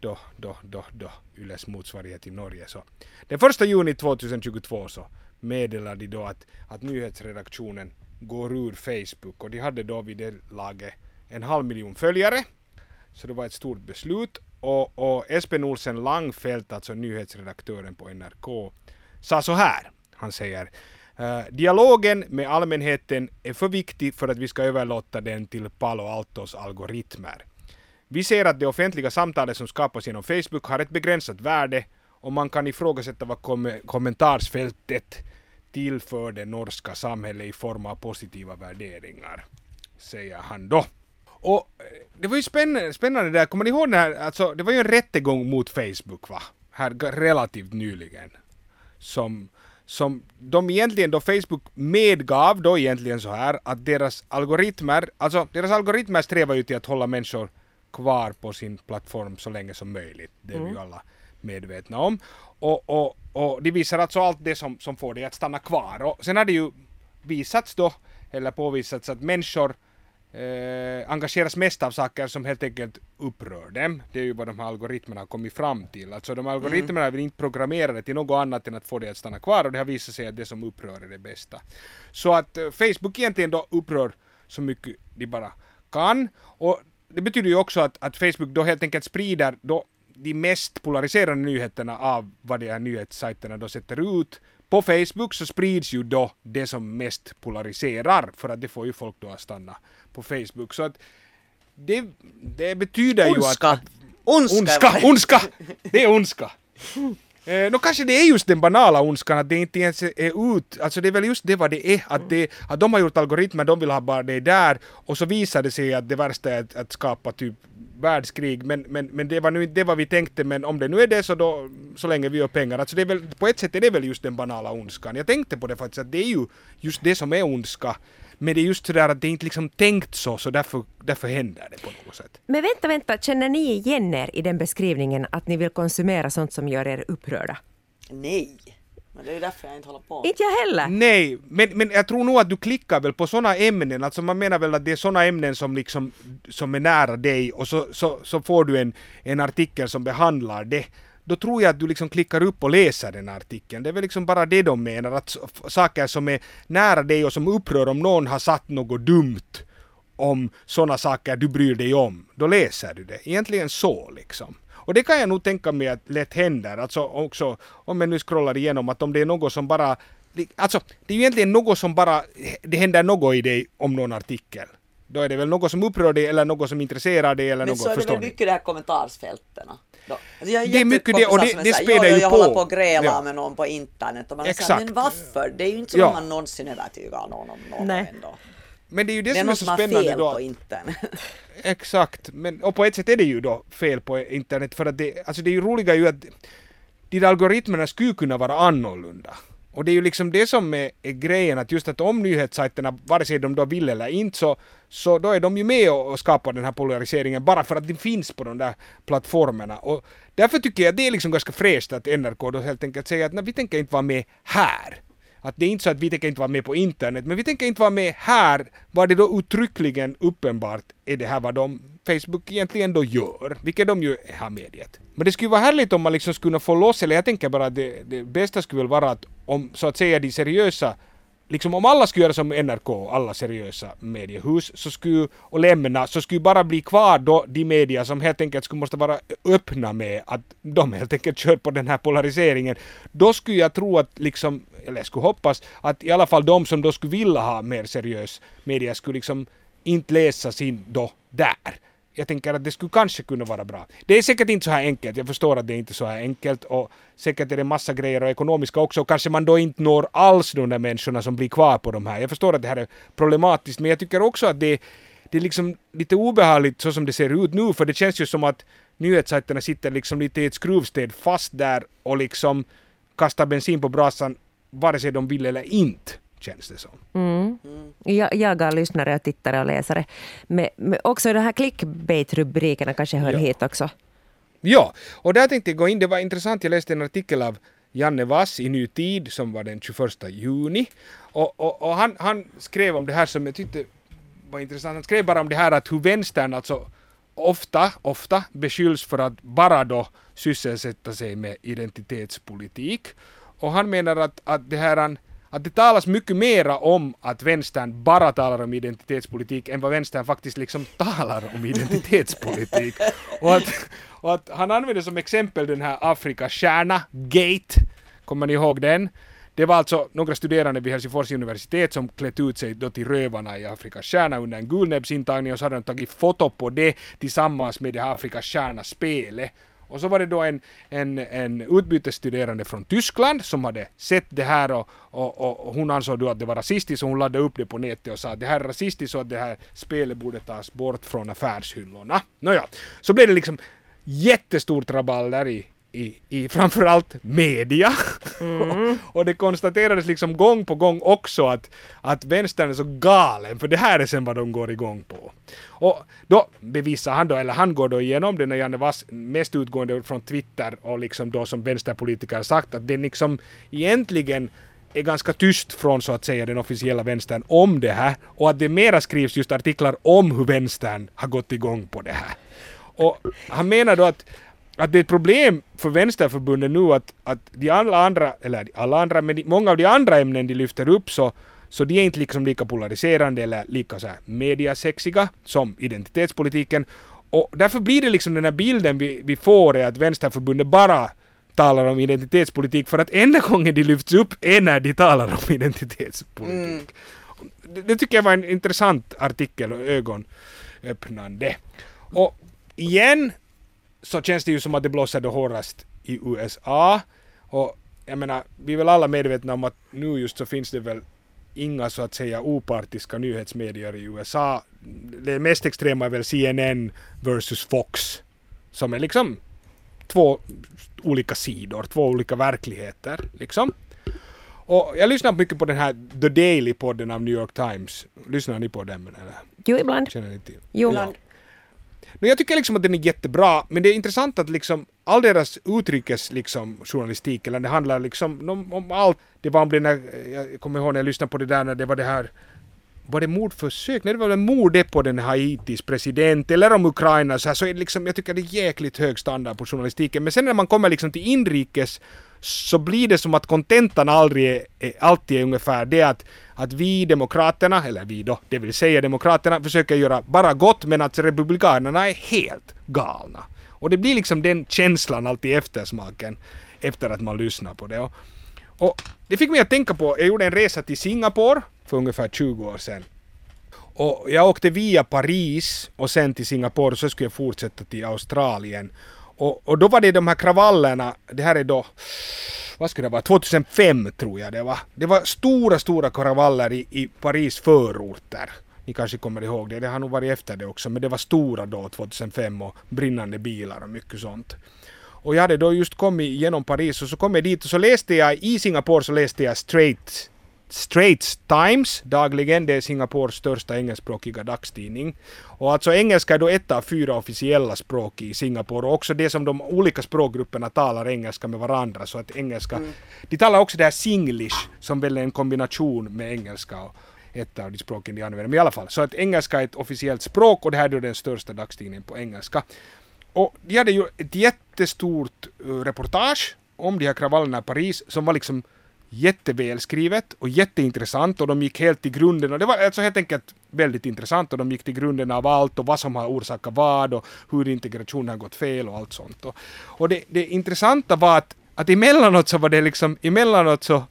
då, då, då, då Yles motsvarighet i Norge, så den första juni 2022 så meddelade de då att, att nyhetsredaktionen går ur Facebook och de hade då vid det laget en halv miljon följare. Så det var ett stort beslut och, och Espen Olsen Langfelt, alltså nyhetsredaktören på NRK, sa så här. Han säger Eh, dialogen med allmänheten är för viktig för att vi ska överlåta den till Palo Altos algoritmer. Vi ser att det offentliga samtalet som skapas genom Facebook har ett begränsat värde och man kan ifrågasätta vad kom- kommentarsfältet tillför det norska samhället i form av positiva värderingar, säger han då. Och eh, det var ju spännande, spännande där, kommer ni ihåg den här, alltså det var ju en rättegång mot Facebook va? Här relativt nyligen. Som, som de egentligen då Facebook medgav då egentligen så här att deras algoritmer, alltså deras algoritmer strävar ju till att hålla människor kvar på sin plattform så länge som möjligt. Det är vi ju alla medvetna om. Och, och, och de visar alltså allt det som, som får dig att stanna kvar. Och sen har det ju visats då, eller påvisats att människor eh, engageras mest av saker som helt enkelt upprör dem. Det är ju vad de här algoritmerna har kommit fram till. Alltså de algoritmerna är väl inte programmerade till något annat än att få dig att stanna kvar och det har visat sig att det som upprör är det bästa. Så att eh, Facebook egentligen då upprör så mycket de bara kan. Och det betyder ju också att, att Facebook då helt enkelt sprider då de mest polariserande nyheterna av vad de här nyhetssajterna då sätter ut. På Facebook så sprids ju då det som mest polariserar för att det får ju folk då att stanna på Facebook. Så att det, det betyder ju att... Ondska! Ondska! ondska! Det är ondska! Eh, Nå kanske det är just den banala ondskan att det inte ens är ut, alltså det är väl just det vad det är, att, det, att de har gjort algoritmer, de vill ha bara det där och så visar det sig att det värsta är att, att skapa typ världskrig, men, men, men det var nu inte det vad vi tänkte, men om det nu är det så då, så länge vi gör pengar, alltså det är väl, på ett sätt är det väl just den banala ondskan. Jag tänkte på det faktiskt, att det är ju just det som är ondska, men det är just sådär att det är inte liksom tänkt så, så därför, därför händer det på något sätt. Men vänta, vänta, känner ni igen er i den beskrivningen att ni vill konsumera sånt som gör er upprörda? Nej! Men det är därför jag inte håller på. Inte jag heller. Nej, men, men jag tror nog att du klickar väl på sådana ämnen, alltså man menar väl att det är sådana ämnen som liksom som är nära dig och så, så, så får du en, en artikel som behandlar det. Då tror jag att du liksom klickar upp och läser den här artikeln. Det är väl liksom bara det de menar, att saker som är nära dig och som upprör om någon har satt något dumt om sådana saker du bryr dig om, då läser du det. Egentligen så liksom. Och det kan jag nog tänka mig att lätt händer, alltså också om jag nu scrollar igenom att om det är något som bara Alltså, det är ju egentligen något som bara, det händer något i dig om någon artikel. Då är det väl något som upprör dig eller något som intresserar dig eller Men något, så är det förstår väl mycket det här kommentarsfälten. Då. Alltså jag har Det är mycket det, och det- är det spelar "Jo, ju jag på." håller på att gräla Ja. med någon på internet och man är så här, Exakt. men varför? Det är ju inte så Ja. att man någonsin övertygar någon om något Nej. ändå. Men det är ju det, Det är som är någon så spännande fel då. på internet. Exakt, men, och på ett sätt är det ju då fel på internet för att det, alltså det är ju roliga ju att de där algoritmerna skulle kunna vara annorlunda. Och det är ju liksom det som är, är grejen att just att om nyhetssajterna, vare sig de då vill eller inte, så, så då är de ju med och, och skapar den här polariseringen bara för att den finns på de där plattformarna. Och därför tycker jag det är liksom ganska fräscht att NRK då helt enkelt säger att nej, vi tänker inte vara med här. Att det är inte så att vi tänker inte vara med på internet, men vi tänker inte vara med här, var det då uttryckligen uppenbart är det här vad de Facebook egentligen då gör, vilket de ju har medgett. Men det skulle vara härligt om man liksom skulle kunna få loss, eller jag tänker bara att det, det bästa skulle väl vara att om så att säga de seriösa Liksom om alla skulle göra som NRK, alla seriösa mediehus, så skulle, och lämna, så skulle bara bli kvar då de media som helt enkelt skulle måste vara öppna med att de helt enkelt kör på den här polariseringen. Då skulle jag tro att liksom, eller jag skulle hoppas, att i alla fall de som då skulle vilja ha mer seriös media skulle liksom inte läsa sin då där. Jag tänker att det skulle kanske kunna vara bra. Det är säkert inte så här enkelt, jag förstår att det är inte så här enkelt och säkert är det massa grejer och ekonomiska också och kanske man då inte når alls de där människorna som blir kvar på de här. Jag förstår att det här är problematiskt men jag tycker också att det, det är liksom lite obehagligt så som det ser ut nu för det känns ju som att nyhetssajterna sitter liksom lite i ett skruvstäd fast där och liksom kastar bensin på brasan vare sig de vill eller inte känns det som. Mm. Jag jagar lyssnare och tittare och läsare. Men, men också de här clickbait-rubrikerna kanske hör Ja. hit också. Ja, och där tänkte jag gå in. Det var intressant. Jag läste en artikel av Janne Vass i Ny Tid som var den 21 juni. Och, och, och han, han skrev om det här som jag tyckte var intressant. Han skrev bara om det här att hur vänstern alltså ofta, ofta beskylls för att bara då sysselsätta sig med identitetspolitik. Och han menar att, att det här att det talas mycket mera om att vänstern bara talar om identitetspolitik än vad vänstern faktiskt liksom talar om identitetspolitik. och, att, och att han använder som exempel den här Afrikastjärna Gate. Kommer ni ihåg den? Det var alltså några studerande vid Helsingfors universitet som klätt ut sig då till rövarna i Afrikas stjärna under en gulnäbbsintagning och så hade de tagit foto på det tillsammans med det här Afrikas stjärna-spelet. Och så var det då en, en, en utbytesstuderande från Tyskland som hade sett det här och, och, och, hon ansåg då att det var rasistiskt och hon laddade upp det på nätet och sa att det här är rasistiskt och att det här spelet borde tas bort från affärshyllorna. Nåja, så blev det liksom jättestort rabalder i, i, i framförallt media. och det konstaterades liksom gång på gång också att, att vänstern är så galen, för det här är sen vad de går igång på. Och då bevisar han då, eller han går då igenom det när Janne Vass mest utgående från Twitter och liksom då som vänsterpolitiker sagt att det liksom egentligen är ganska tyst från så att säga den officiella vänstern om det här och att det mera skrivs just artiklar om hur vänstern har gått igång på det här. Och han menar då att, att det är ett problem för vänsterförbundet nu att, att de alla andra, eller alla andra, men de, många av de andra ämnen de lyfter upp så, så de är inte liksom lika polariserande eller lika så här mediasexiga som identitetspolitiken. Och därför blir det liksom den här bilden vi, vi får är att vänsterförbundet bara talar om identitetspolitik för att enda gången de lyfts upp är när de talar om identitetspolitik. Det, det tycker jag var en intressant artikel och ögonöppnande. Och igen så känns det ju som att det blåser då hårdast i USA. Och jag menar, vi är väl alla medvetna om att nu just så finns det väl inga så att säga opartiska nyhetsmedier i USA. Det mest extrema är väl CNN versus Fox. Som är liksom två olika sidor, två olika verkligheter liksom. Och jag lyssnar mycket på den här The Daily-podden av New York Times. Lyssnar ni på den? Eller? Jo, ibland. Känner ni till? Jo. Ibland. Men jag tycker liksom att den är jättebra, men det är intressant att liksom all deras utrikes liksom journalistik, eller det handlar liksom om, om allt. Det var om när, jag kommer ihåg när jag lyssnade på det där när det var det här var det mordförsök? Nej, det var väl mordet på den Haitis president eller om Ukraina så här, så är det liksom, jag tycker det är jäkligt hög standard på journalistiken. Men sen när man kommer liksom till inrikes så blir det som att kontentan aldrig är, är, alltid är ungefär det att, att vi demokraterna, eller vi då, det vill säga demokraterna, försöker göra bara gott men att republikanerna är helt galna. Och det blir liksom den känslan alltid i eftersmaken efter att man lyssnar på det. Och, och det fick mig att tänka på, jag gjorde en resa till Singapore för ungefär 20 år sedan. Och jag åkte via Paris och sen till Singapore och så skulle jag fortsätta till Australien. Och, och då var det de här kravallerna, det här är då, vad skulle det vara, 2005 tror jag det var. Det var stora, stora kravaller i, i Paris förorter. Ni kanske kommer ihåg det, det har nog varit efter det också, men det var stora då 2005 och brinnande bilar och mycket sånt. Och jag hade då just kommit genom Paris och så kom jag dit och så läste jag, i Singapore så läste jag Straight Straits Times dagligen, det är Singapores största engelskspråkiga dagstidning. Och alltså engelska är då ett av fyra officiella språk i Singapore och också det som de olika språkgrupperna talar engelska med varandra så att engelska, mm. de talar också det här singlish som väl är en kombination med engelska och ett av de språken de använder. Men i alla fall, så att engelska är ett officiellt språk och det här är då den största dagstidningen på engelska. Och de hade ju ett jättestort uh, reportage om de här kravallerna i Paris som var liksom jättevälskrivet och jätteintressant och de gick helt till grunden och det var alltså helt enkelt väldigt intressant och de gick till grunden av allt och vad som har orsakat vad och hur integrationen har gått fel och allt sånt. Och, och det, det intressanta var att, att emellanåt så var det liksom, emellanåt så,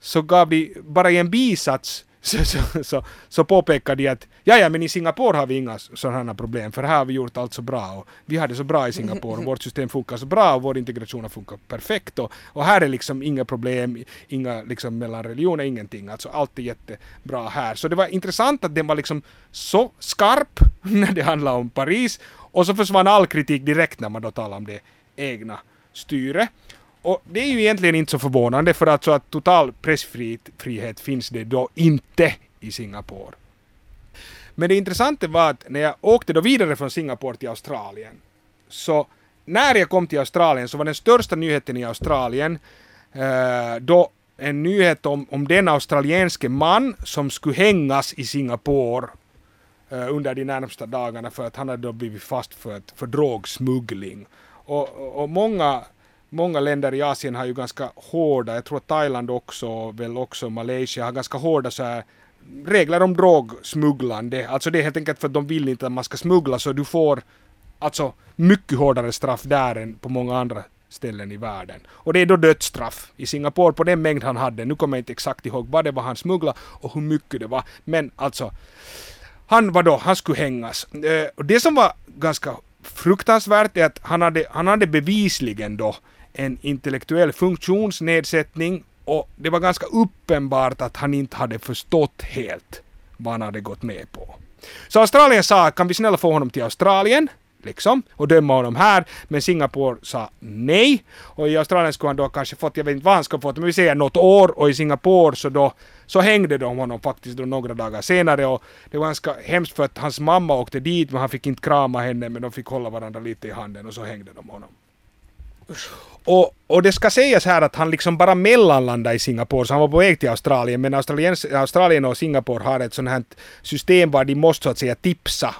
så gav de bara i en bisats så, så, så, så påpekade de att ja, ja, men i Singapore har vi inga sådana problem för här har vi gjort allt så bra och vi har det så bra i Singapore och vårt system funkar så bra och vår integration har funkat perfekt och, och här är liksom inga problem, inga liksom mellan religioner, ingenting. Alltså allt är jättebra här. Så det var intressant att den var liksom så skarp när det handlade om Paris och så försvann all kritik direkt när man då talade om det egna styret. Och det är ju egentligen inte så förvånande för att, så att total pressfrihet finns det då inte i Singapore. Men det intressanta var att när jag åkte då vidare från Singapore till Australien så när jag kom till Australien så var den största nyheten i Australien eh, då en nyhet om, om den australienske man som skulle hängas i Singapore eh, under de närmsta dagarna för att han hade då blivit fast för, för drogsmuggling. Och, och, och många många länder i Asien har ju ganska hårda, jag tror att Thailand också, väl också Malaysia har ganska hårda så här regler om drogsmugglande. Alltså det är helt enkelt för att de vill inte att man ska smuggla så du får alltså mycket hårdare straff där än på många andra ställen i världen. Och det är då dödsstraff i Singapore på den mängd han hade. Nu kommer jag inte exakt ihåg vad det var han smugglade och hur mycket det var. Men alltså, han var då, han skulle hängas. Eh, och det som var ganska fruktansvärt är att han hade, han hade bevisligen då en intellektuell funktionsnedsättning och det var ganska uppenbart att han inte hade förstått helt vad han hade gått med på. Så Australien sa, kan vi snälla få honom till Australien? Liksom, och döma honom här. Men Singapore sa nej. Och i Australien skulle han då kanske fått, jag vet inte vad han skulle fått, men vi säger något år. Och i Singapore så då, så hängde de honom faktiskt då några dagar senare. Och det var ganska hemskt för att hans mamma åkte dit, men han fick inte krama henne, men de fick hålla varandra lite i handen och så hängde de honom. Och, och det ska sägas här att han liksom bara mellanlandade i Singapore, så han var på väg till Australien, men Australien, Australien och Singapore har ett sånt här system var de måste så att säga tipsa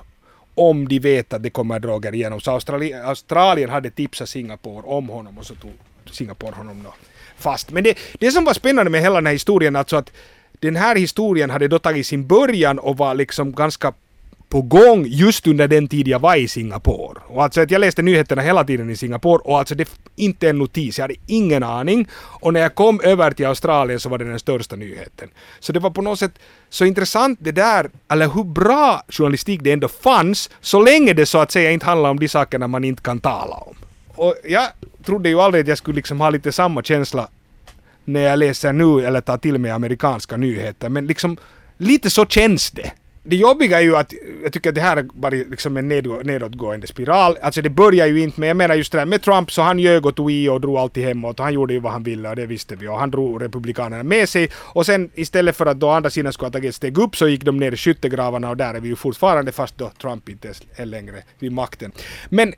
om de vet att det kommer droger igenom. Så Australien, Australien hade tipsat Singapore om honom och så tog Singapore honom då fast. Men det, det som var spännande med hela den här historien, alltså att den här historien hade då tagit sin början och var liksom ganska på gång just under den tid jag var i Singapore. Och alltså att jag läste nyheterna hela tiden i Singapore och alltså det inte en notis, jag hade ingen aning. Och när jag kom över till Australien så var det den största nyheten. Så det var på något sätt så intressant det där, eller hur bra journalistik det ändå fanns, så länge det så att säga inte handlar om de sakerna man inte kan tala om. Och jag trodde ju aldrig att jag skulle liksom ha lite samma känsla när jag läser nu eller tar till mig amerikanska nyheter, men liksom lite så känns det det jobbiga är ju att jag tycker att det här är bara liksom en nedåtgående spiral. Alltså det börjar ju inte med, jag menar just det där med Trump så han ljög och tog i och drog alltid hemåt och han gjorde ju vad han ville och det visste vi och han drog republikanerna med sig och sen istället för att då andra sidan skulle ha tagit ett steg upp så gick de ner i skyttegravarna och där är vi ju fortfarande fast då Trump inte är längre vid makten. Men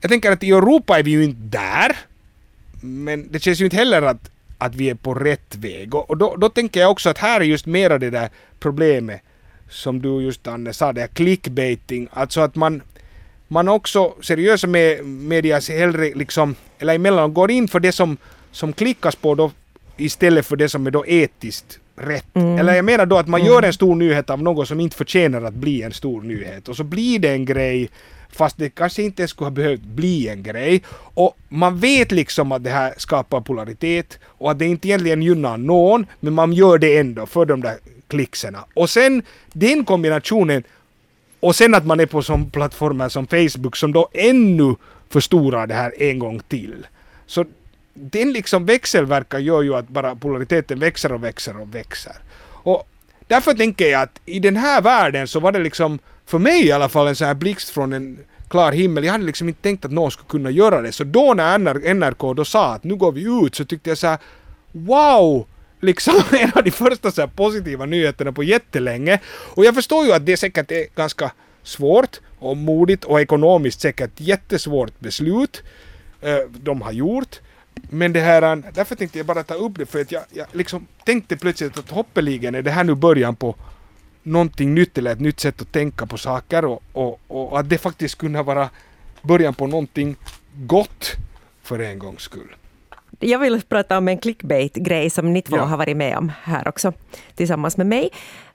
jag tänker att i Europa är vi ju inte där. Men det känns ju inte heller att, att vi är på rätt väg och, och då, då tänker jag också att här är just mera det där problemet som du just Anne sa, det här clickbaiting, alltså att man man också, seriösa med, media hellre liksom, eller emellan går in för det som, som klickas på då istället för det som är då etiskt rätt. Mm. Eller jag menar då att man mm. gör en stor nyhet av något som inte förtjänar att bli en stor nyhet och så blir det en grej fast det kanske inte skulle ha behövt bli en grej. Och man vet liksom att det här skapar polaritet och att det inte egentligen gynnar någon men man gör det ändå för de där klickserna. Och sen den kombinationen och sen att man är på som plattformar som Facebook som då ännu förstorar det här en gång till. Så den liksom växelverkan gör ju att bara polariteten växer och växer och växer. Och därför tänker jag att i den här världen så var det liksom, för mig i alla fall, en sån här blixt från en klar himmel. Jag hade liksom inte tänkt att någon skulle kunna göra det. Så då när NRK då sa att nu går vi ut så tyckte jag så här, wow! Liksom en av de första så positiva nyheterna på jättelänge. Och jag förstår ju att det säkert är ganska svårt och modigt och ekonomiskt säkert jättesvårt beslut eh, de har gjort. Men det här, eh, därför tänkte jag bara ta upp det för att jag, jag liksom tänkte plötsligt att hoppeligen är det här nu början på någonting nytt eller ett nytt sätt att tänka på saker och, och, och att det faktiskt kunde vara början på någonting gott för en gångs skull. Jag vill prata om en clickbait-grej som ni två ja. har varit med om här också tillsammans med mig.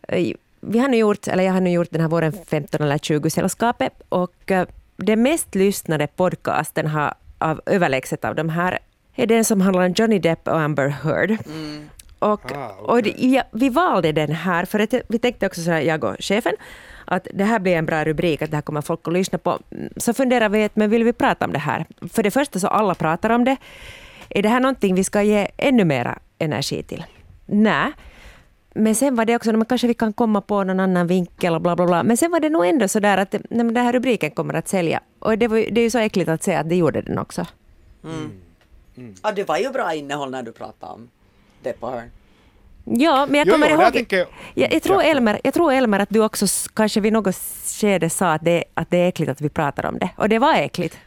Eh, vi har nu gjort, eller jag har nu gjort den här våren 15 eller 20 sällskapet och eh, den mest lyssnade podcasten har, av överlägset av de här är den som handlar om Johnny Depp och Amber Heard. Mm. Och, ah, okay. och det, ja, vi valde den här för att vi tänkte också så här, jag och chefen, att det här blir en bra rubrik, att det här kommer folk att lyssna på. Så funderar vi, men vill vi prata om det här? För det första så alla pratar om det. Är det här någonting vi ska ge ännu mera energi till? Nej. Men sen var det också, men kanske vi kan komma på någon annan vinkel och bla bla bla. Men sen var det nog ändå så där att nej, den här rubriken kommer att sälja. Och det, var, det är ju så äckligt att säga att det gjorde den också. Mm. Mm. Ja, det var ju bra innehåll när du pratade om det på hörn. Ja, men jag kommer jo, jo, ihåg... Jag, jag, jag, tror Elmer, jag tror Elmer att du också kanske vid något skede sa att det, att det är äckligt att vi pratar om det. Och det var äckligt.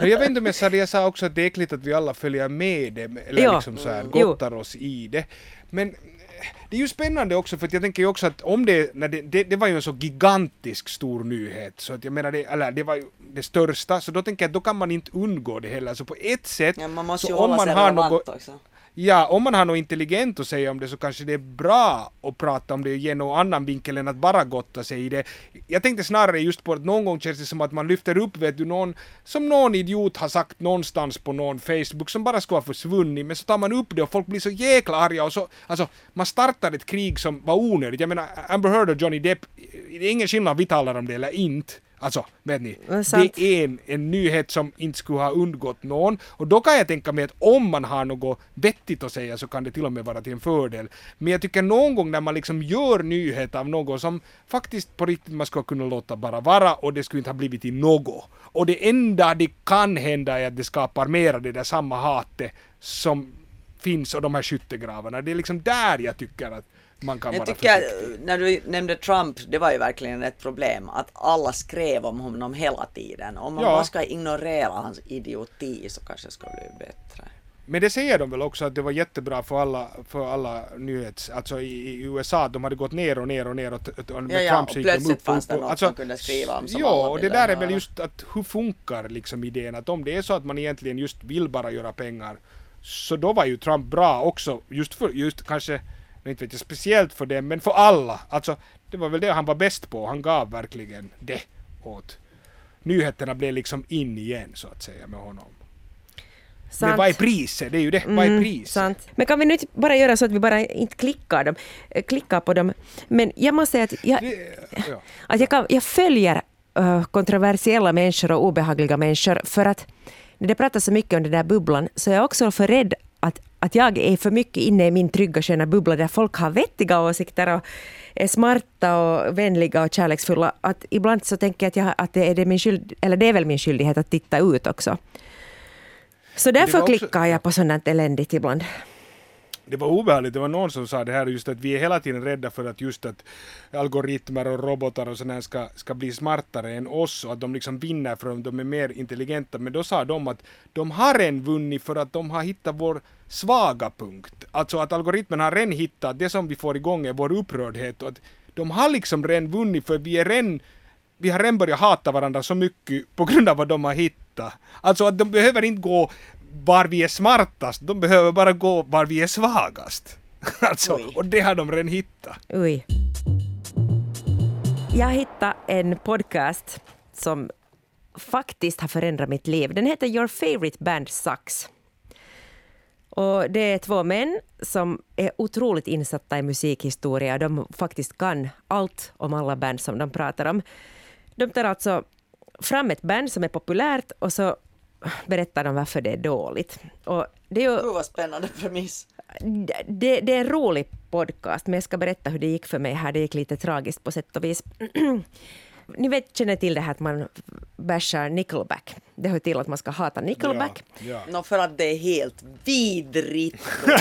Jag vet inte om jag sa det, jag sa också att det är äckligt att vi alla följer med det, eller jo. liksom så här, gottar jo. oss i det. Men eh, det är ju spännande också för att jag tänker ju också att om det, när det, det, det, var ju en så gigantisk stor nyhet så att jag menar det, eller det var ju det största så då tänker jag att då kan man inte undgå det heller så på ett sätt ja, man måste ju hålla sig relevant också Ja, om man har något intelligent att säga om det så kanske det är bra att prata om det och ge någon annan vinkel än att bara gotta sig i det. Jag tänkte snarare just på att någon gång känns det som att man lyfter upp, vet du, någon som någon idiot har sagt någonstans på någon Facebook som bara skulle ha försvunnit, men så tar man upp det och folk blir så jäkla arga och så, alltså, man startar ett krig som var onödigt. Jag menar, Amber Heard och Johnny Depp, det är ingen skillnad vi talar om det eller inte. Alltså, vet ni? Det är en, en nyhet som inte skulle ha undgått någon. Och då kan jag tänka mig att om man har något vettigt att säga så kan det till och med vara till en fördel. Men jag tycker någon gång när man liksom gör nyhet av något som faktiskt på riktigt man skulle kunna låta bara vara och det skulle inte ha blivit till något. Och det enda det kan hända är att det skapar mera det där samma hatet som finns och de här skyttegravarna. Det är liksom där jag tycker att man kan jag tycker när du nämnde Trump, det var ju verkligen ett problem att alla skrev om honom hela tiden. Om man ja. bara ska ignorera hans idioti så kanske det skulle bli bättre. Men det säger de väl också att det var jättebra för alla, för alla nyhets, alltså i, i USA, de hade gått ner och ner och ner och, och med ja, ja, Trump så gick de upp, fanns det något alltså, som kunde skriva om som Ja, och det där är väl just att hur funkar liksom idén att om det är så att man egentligen just vill bara göra pengar så då var ju Trump bra också, just för, just kanske inte vet jag speciellt för dem, men för alla. Alltså, det var väl det han var bäst på. Han gav verkligen det åt. Nyheterna blev liksom in igen så att säga med honom. Sant. Men vad är priset? Det är ju det. Mm, vad är mm, priset? Sant. Men kan vi nu bara göra så att vi bara inte klickar, dem, eh, klickar på dem? Men jag måste säga att jag, det, ja. att jag, kan, jag följer uh, kontroversiella människor och obehagliga människor för att när det pratas så mycket om den där bubblan så är jag också för rädd att, jag är för mycket inne i min trygga sköna bubbla där folk har vettiga åsikter och är smarta och vänliga och kärleksfulla. Att ibland så tänker jag att, jag, att det, är det, min skyld, eller det är väl min skyldighet att titta ut också. Så därför också... klickar jag på sådant eländigt ibland det var obehagligt, det var någon som sa det här just att vi är hela tiden rädda för att just att algoritmer och robotar och sådär ska, ska bli smartare än oss och att de liksom vinner för att de är mer intelligenta. Men då sa de att de har redan vunnit för att de har hittat vår svaga punkt. Alltså att algoritmen har redan hittat det som vi får igång är vår upprördhet och att de har liksom redan vunnit för vi är redan vi har redan börjat hata varandra så mycket på grund av vad de har hittat. Alltså att de behöver inte gå var vi är smartast, de behöver bara gå var vi är svagast. Alltså, Oj. och det har de redan hittat. Oj. Jag hittade en podcast som faktiskt har förändrat mitt liv. Den heter Your favorite band sucks. Och det är två män som är otroligt insatta i musikhistoria. De faktiskt kan allt om alla band som de pratar om. De tar alltså fram ett band som är populärt och så berättar de varför det är dåligt. Och det är ju Gud vad spännande premiss. det, det är en rolig podcast, men jag ska berätta hur det gick för mig här. Det gick lite tragiskt på sätt och vis. Ni vet, känner till det här att man bashar Nickelback. Det hör till att man ska hata Nickelback. Ja, ja. Nå för att det är helt vidrigt.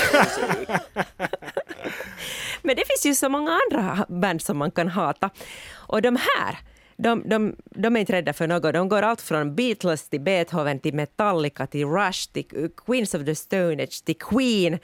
Men det finns ju så många andra band som man kan hata. Och de här, de, de, de är inte rädda för något. De går allt från Beatles till Beethoven till Metallica till Rush till Queens of the Stone Age till Queen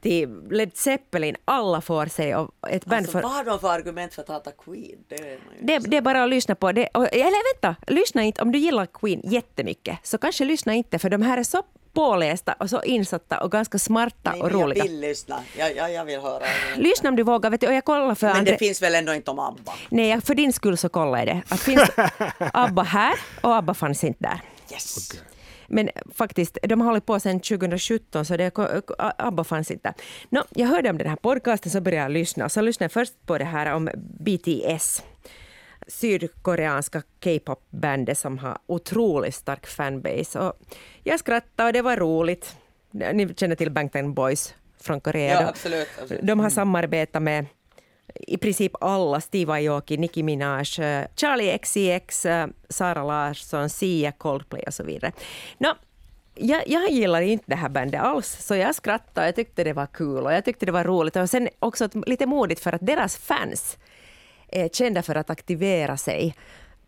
till Led Zeppelin. Alla får sig av ett band Alltså, för... vad har de för argument för att hata Queen? Det är Det, det är bara att lyssna på det. Och, eller vänta, lyssna inte. Om du gillar Queen jättemycket så kanske lyssna inte för de här är så pålästa och så insatta och ganska smarta Nej, och men jag roliga. vill lyssna. Jag, jag, jag vill höra. Lyssna om du vågar. Vet du, och jag kollar för Men Andre... det finns väl ändå inte om ABBA? Nej, för din skull så kollar jag det. Att finns ABBA här och ABBA fanns inte där. Yes! Men faktiskt, de har hållit på sedan 2017 så det, ABBA fanns inte. No, jag hörde om den här podcasten så började jag lyssna. Så lyssnade jag först på det här om BTS. Sydkoreanska K-pop-bandet som har otroligt stark fanbase. Och jag skrattade och det var roligt. Ni känner till Bangtan Boys från Korea. Ja, De- absolut. absolut. de har samarbetat med i princip alla, Steve Aoki, Nicki Minaj, eh, Charlie XCX, eh, Sara Larsson, Sia, Coldplay och så vidare. Nå, jag, jag gillar inte det här bandet alls, så jag skrattade. Jag tyckte det var kul och jag tyckte det var roligt. Och sen också lite modigt för att deras fans är kända för att aktivera sig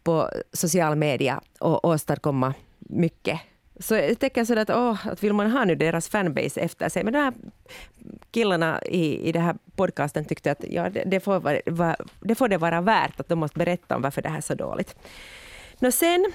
på social media och åstadkomma mycket. Så jag tänker sådär att, åh, att vill man ha nu deras fanbase efter sig? Men de här killarna i, i den här podcasten tyckte att ja, det, det, får vara, va- det får det vara värt att de måste berätta om varför det här är så dåligt. Nå sen,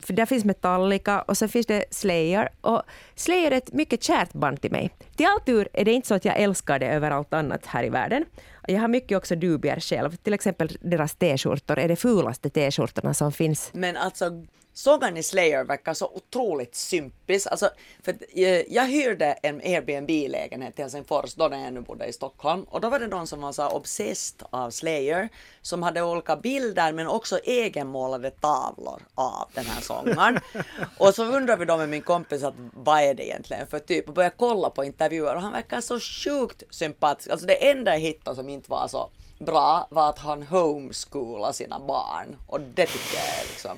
för där finns Metallica och så finns det Slayer. Och Slayer är ett mycket kärt band till mig. Till all tur är det inte så att jag älskar det över allt annat här i världen. Jag har mycket också dubier själv. Till exempel deras t-skjortor är de fulaste t-skjortorna som finns. Men alltså, sången i Slayer verkar så otroligt sympis. Alltså, för eh, jag hyrde en Airbnb-lägenhet i Helsingfors då när jag ännu bodde i Stockholm. Och då var det någon som var så obsessed av Slayer, som hade olika bilder men också egenmålade tavlor av den här sångaren. och så undrade vi då med min kompis att vad är det egentligen för typ och började kolla på intervjuer och han verkar så sjukt sympatisk. Alltså det enda jag hittade som inte var så bra var att han homeschoolar sina barn och det tycker jag är liksom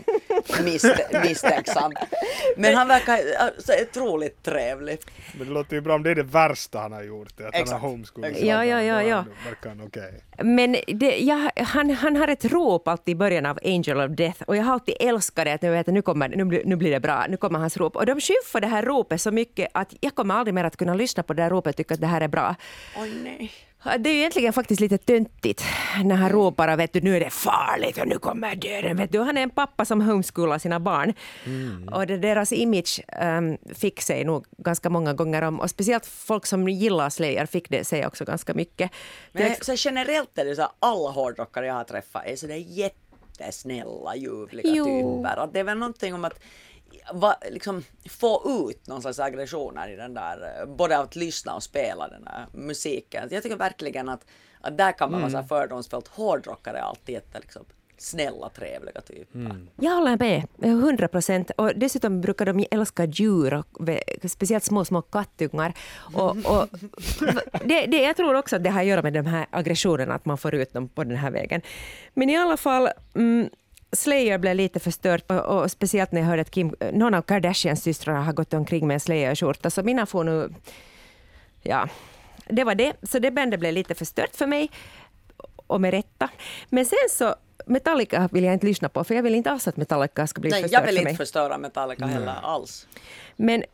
misst- misstänksamt. Men han verkar alltså, otroligt trevlig. Men det låter ju bra om det är det värsta han har gjort. Att han Exakt. har homeschoolat. Exakt. Ja, ja, ja, ja. Verkar han okej. Men det, jag, han, han har ett rop alltid i början av Angel of Death och jag har alltid älskat det att jag vet nu, kommer, nu, blir, nu blir det bra, nu kommer hans rop. Och de skymfar det här ropet så mycket att jag kommer aldrig mer att kunna lyssna på det här ropet och tycka att det här är bra. Oj nej. Det är ju egentligen faktiskt lite töntigt när han ropar och vet du, nu är det farligt och nu kommer döden. Vet du, han är en pappa som homeschoolar sina barn. Och det, deras image um, fick sig nog ganska många gånger om. Och speciellt folk som gillar Slayer fick det sig också ganska mycket. Men så generellt är det så att alla hårdrockare jag har träffat är så där jättesnälla, ljuvliga Jo. typer. Att det är väl någonting om att va, liksom, få ut någon slags aggressioner i den där, både att lyssna och spela den där musiken. Jag tycker verkligen att, att där kan man vara så här fördomsfullt. Hårdrockare alltid jätte liksom, snälla, trevliga typer. Jag håller med, 100 procent. Och dessutom brukar de älska djur, och speciellt små, små kattungar. Och, och det, det, jag tror också att det har att göra med de här aggressionerna, att man får ut dem på den här vägen. Men i alla fall, mm, Slayer blev lite förstört och, och speciellt när jag hörde att Kim, någon av Kardashians systrar har gått omkring med en Slayer-skjorta, så mina får nu... Ja, det var det. Så det bandet blev lite förstört för mig, och med rätta. Men sen så, Metallica vill jag inte lyssna på, för jag vill inte alls att Metallica ska bli Nej, förstört jag vill för inte mig. förstöra Metallica heller alls. Men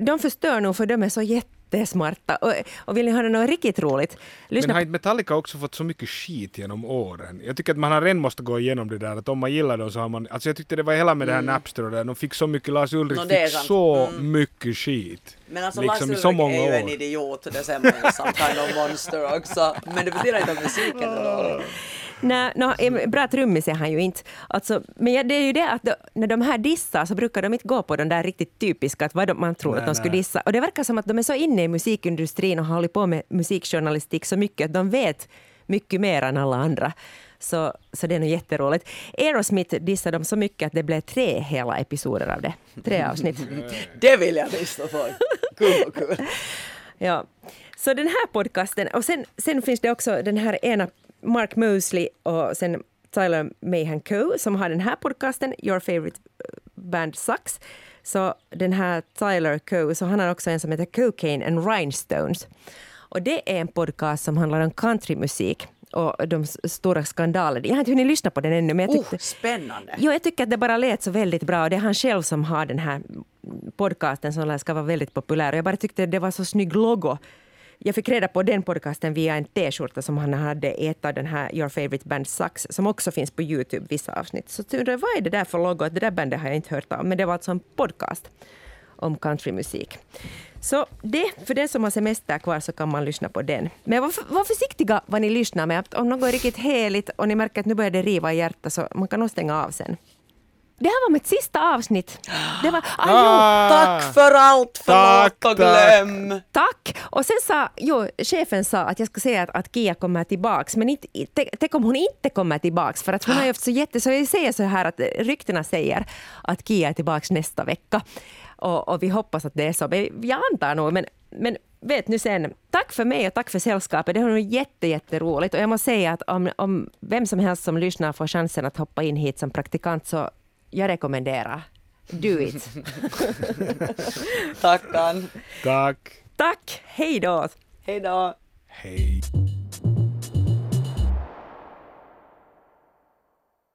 de förstör nog för de är så jättesmarta. Och, och vill ni höra något riktigt roligt? Lyssna Men har inte Metallica också fått så mycket skit genom åren? Jag tycker att man har redan måste gå igenom det där att om man gillar dem så har man... Alltså jag tyckte det var hela med det här Napster och där, de fick så mycket, Lars Ulrich Mm. No, det fick sant. så Mm. mycket skit. Men alltså liksom i Lars så Ulrik många är ju en år. idiot, det ser man ju som kind of monster också. Men det betyder inte att musiken är dålig. Nej, no, bra trummis är han ju inte. Alltså, men ja, det är ju det att då, när de här dissar så brukar de inte gå på de där riktigt typiska, att vad de, man tror Nej, att de skulle nej. dissa. Och det verkar som att de är så inne i musikindustrin och har hållit på med musikjournalistik så mycket att de vet mycket mer än alla andra. Så, så det är nog jätteroligt. Aerosmith dissade dem så mycket att det blev tre hela episoder av det. Tre avsnitt. Det vill jag lyssna på. Kul och kul. Ja. Så den här podcasten, och sen, sen finns det också den här ena Mark Mosley och sen Tyler Mahan Co som har den här podcasten, Your Favorite Band Sucks. Så den här Tyler Co, så han har också en som heter Cocaine and Rhinestones. Och det är en podcast som handlar om countrymusik och de stora skandalerna. Jag har inte hunnit lyssna på den ännu, men jag tyckte... Oh, spännande. Jo, jag tycker att det bara lät så väldigt bra och det är han själv som har den här podcasten som ska vara väldigt populär och jag bara tyckte det var så snygg logo. Jag fick reda på den podcasten via en t-skjorta som han hade i ett av den här Your Favorite Band Sucks som också finns på Youtube, vissa avsnitt. Så jag vad är det där för logo? Det där bandet har jag inte hört om, men det var alltså en podcast om countrymusik. Så det, för den som har semester kvar så kan man lyssna på den. Men var, var försiktiga vad ni lyssnar med. Om något är riktigt heligt och ni märker att nu börjar det riva i hjärtat så man kan nog stänga av sen. Det här var mitt sista avsnitt. Det var, ah, jo, Tack för allt, Tack, förlåt och glöm. Tack! Och sen sa, jo, chefen sa att jag ska säga att, att Kia kommer tillbaks, men inte, te- tänk om hon inte kommer tillbaks, för att hon har ju haft så jätte... Så jag säger så här att ryktena säger att Kia är tillbaks nästa vecka. Och, och vi hoppas att det är så. Jag antar nog, men, men vet nu sen, tack för mig och tack för sällskapet. Det var nog jätte, jätteroligt. Och jag måste säga att om, om vem som helst som lyssnar får chansen att hoppa in hit som praktikant så jag rekommenderar. Do it. Tack, Ann. Tack. Tack, hej då! Hej då. Hej.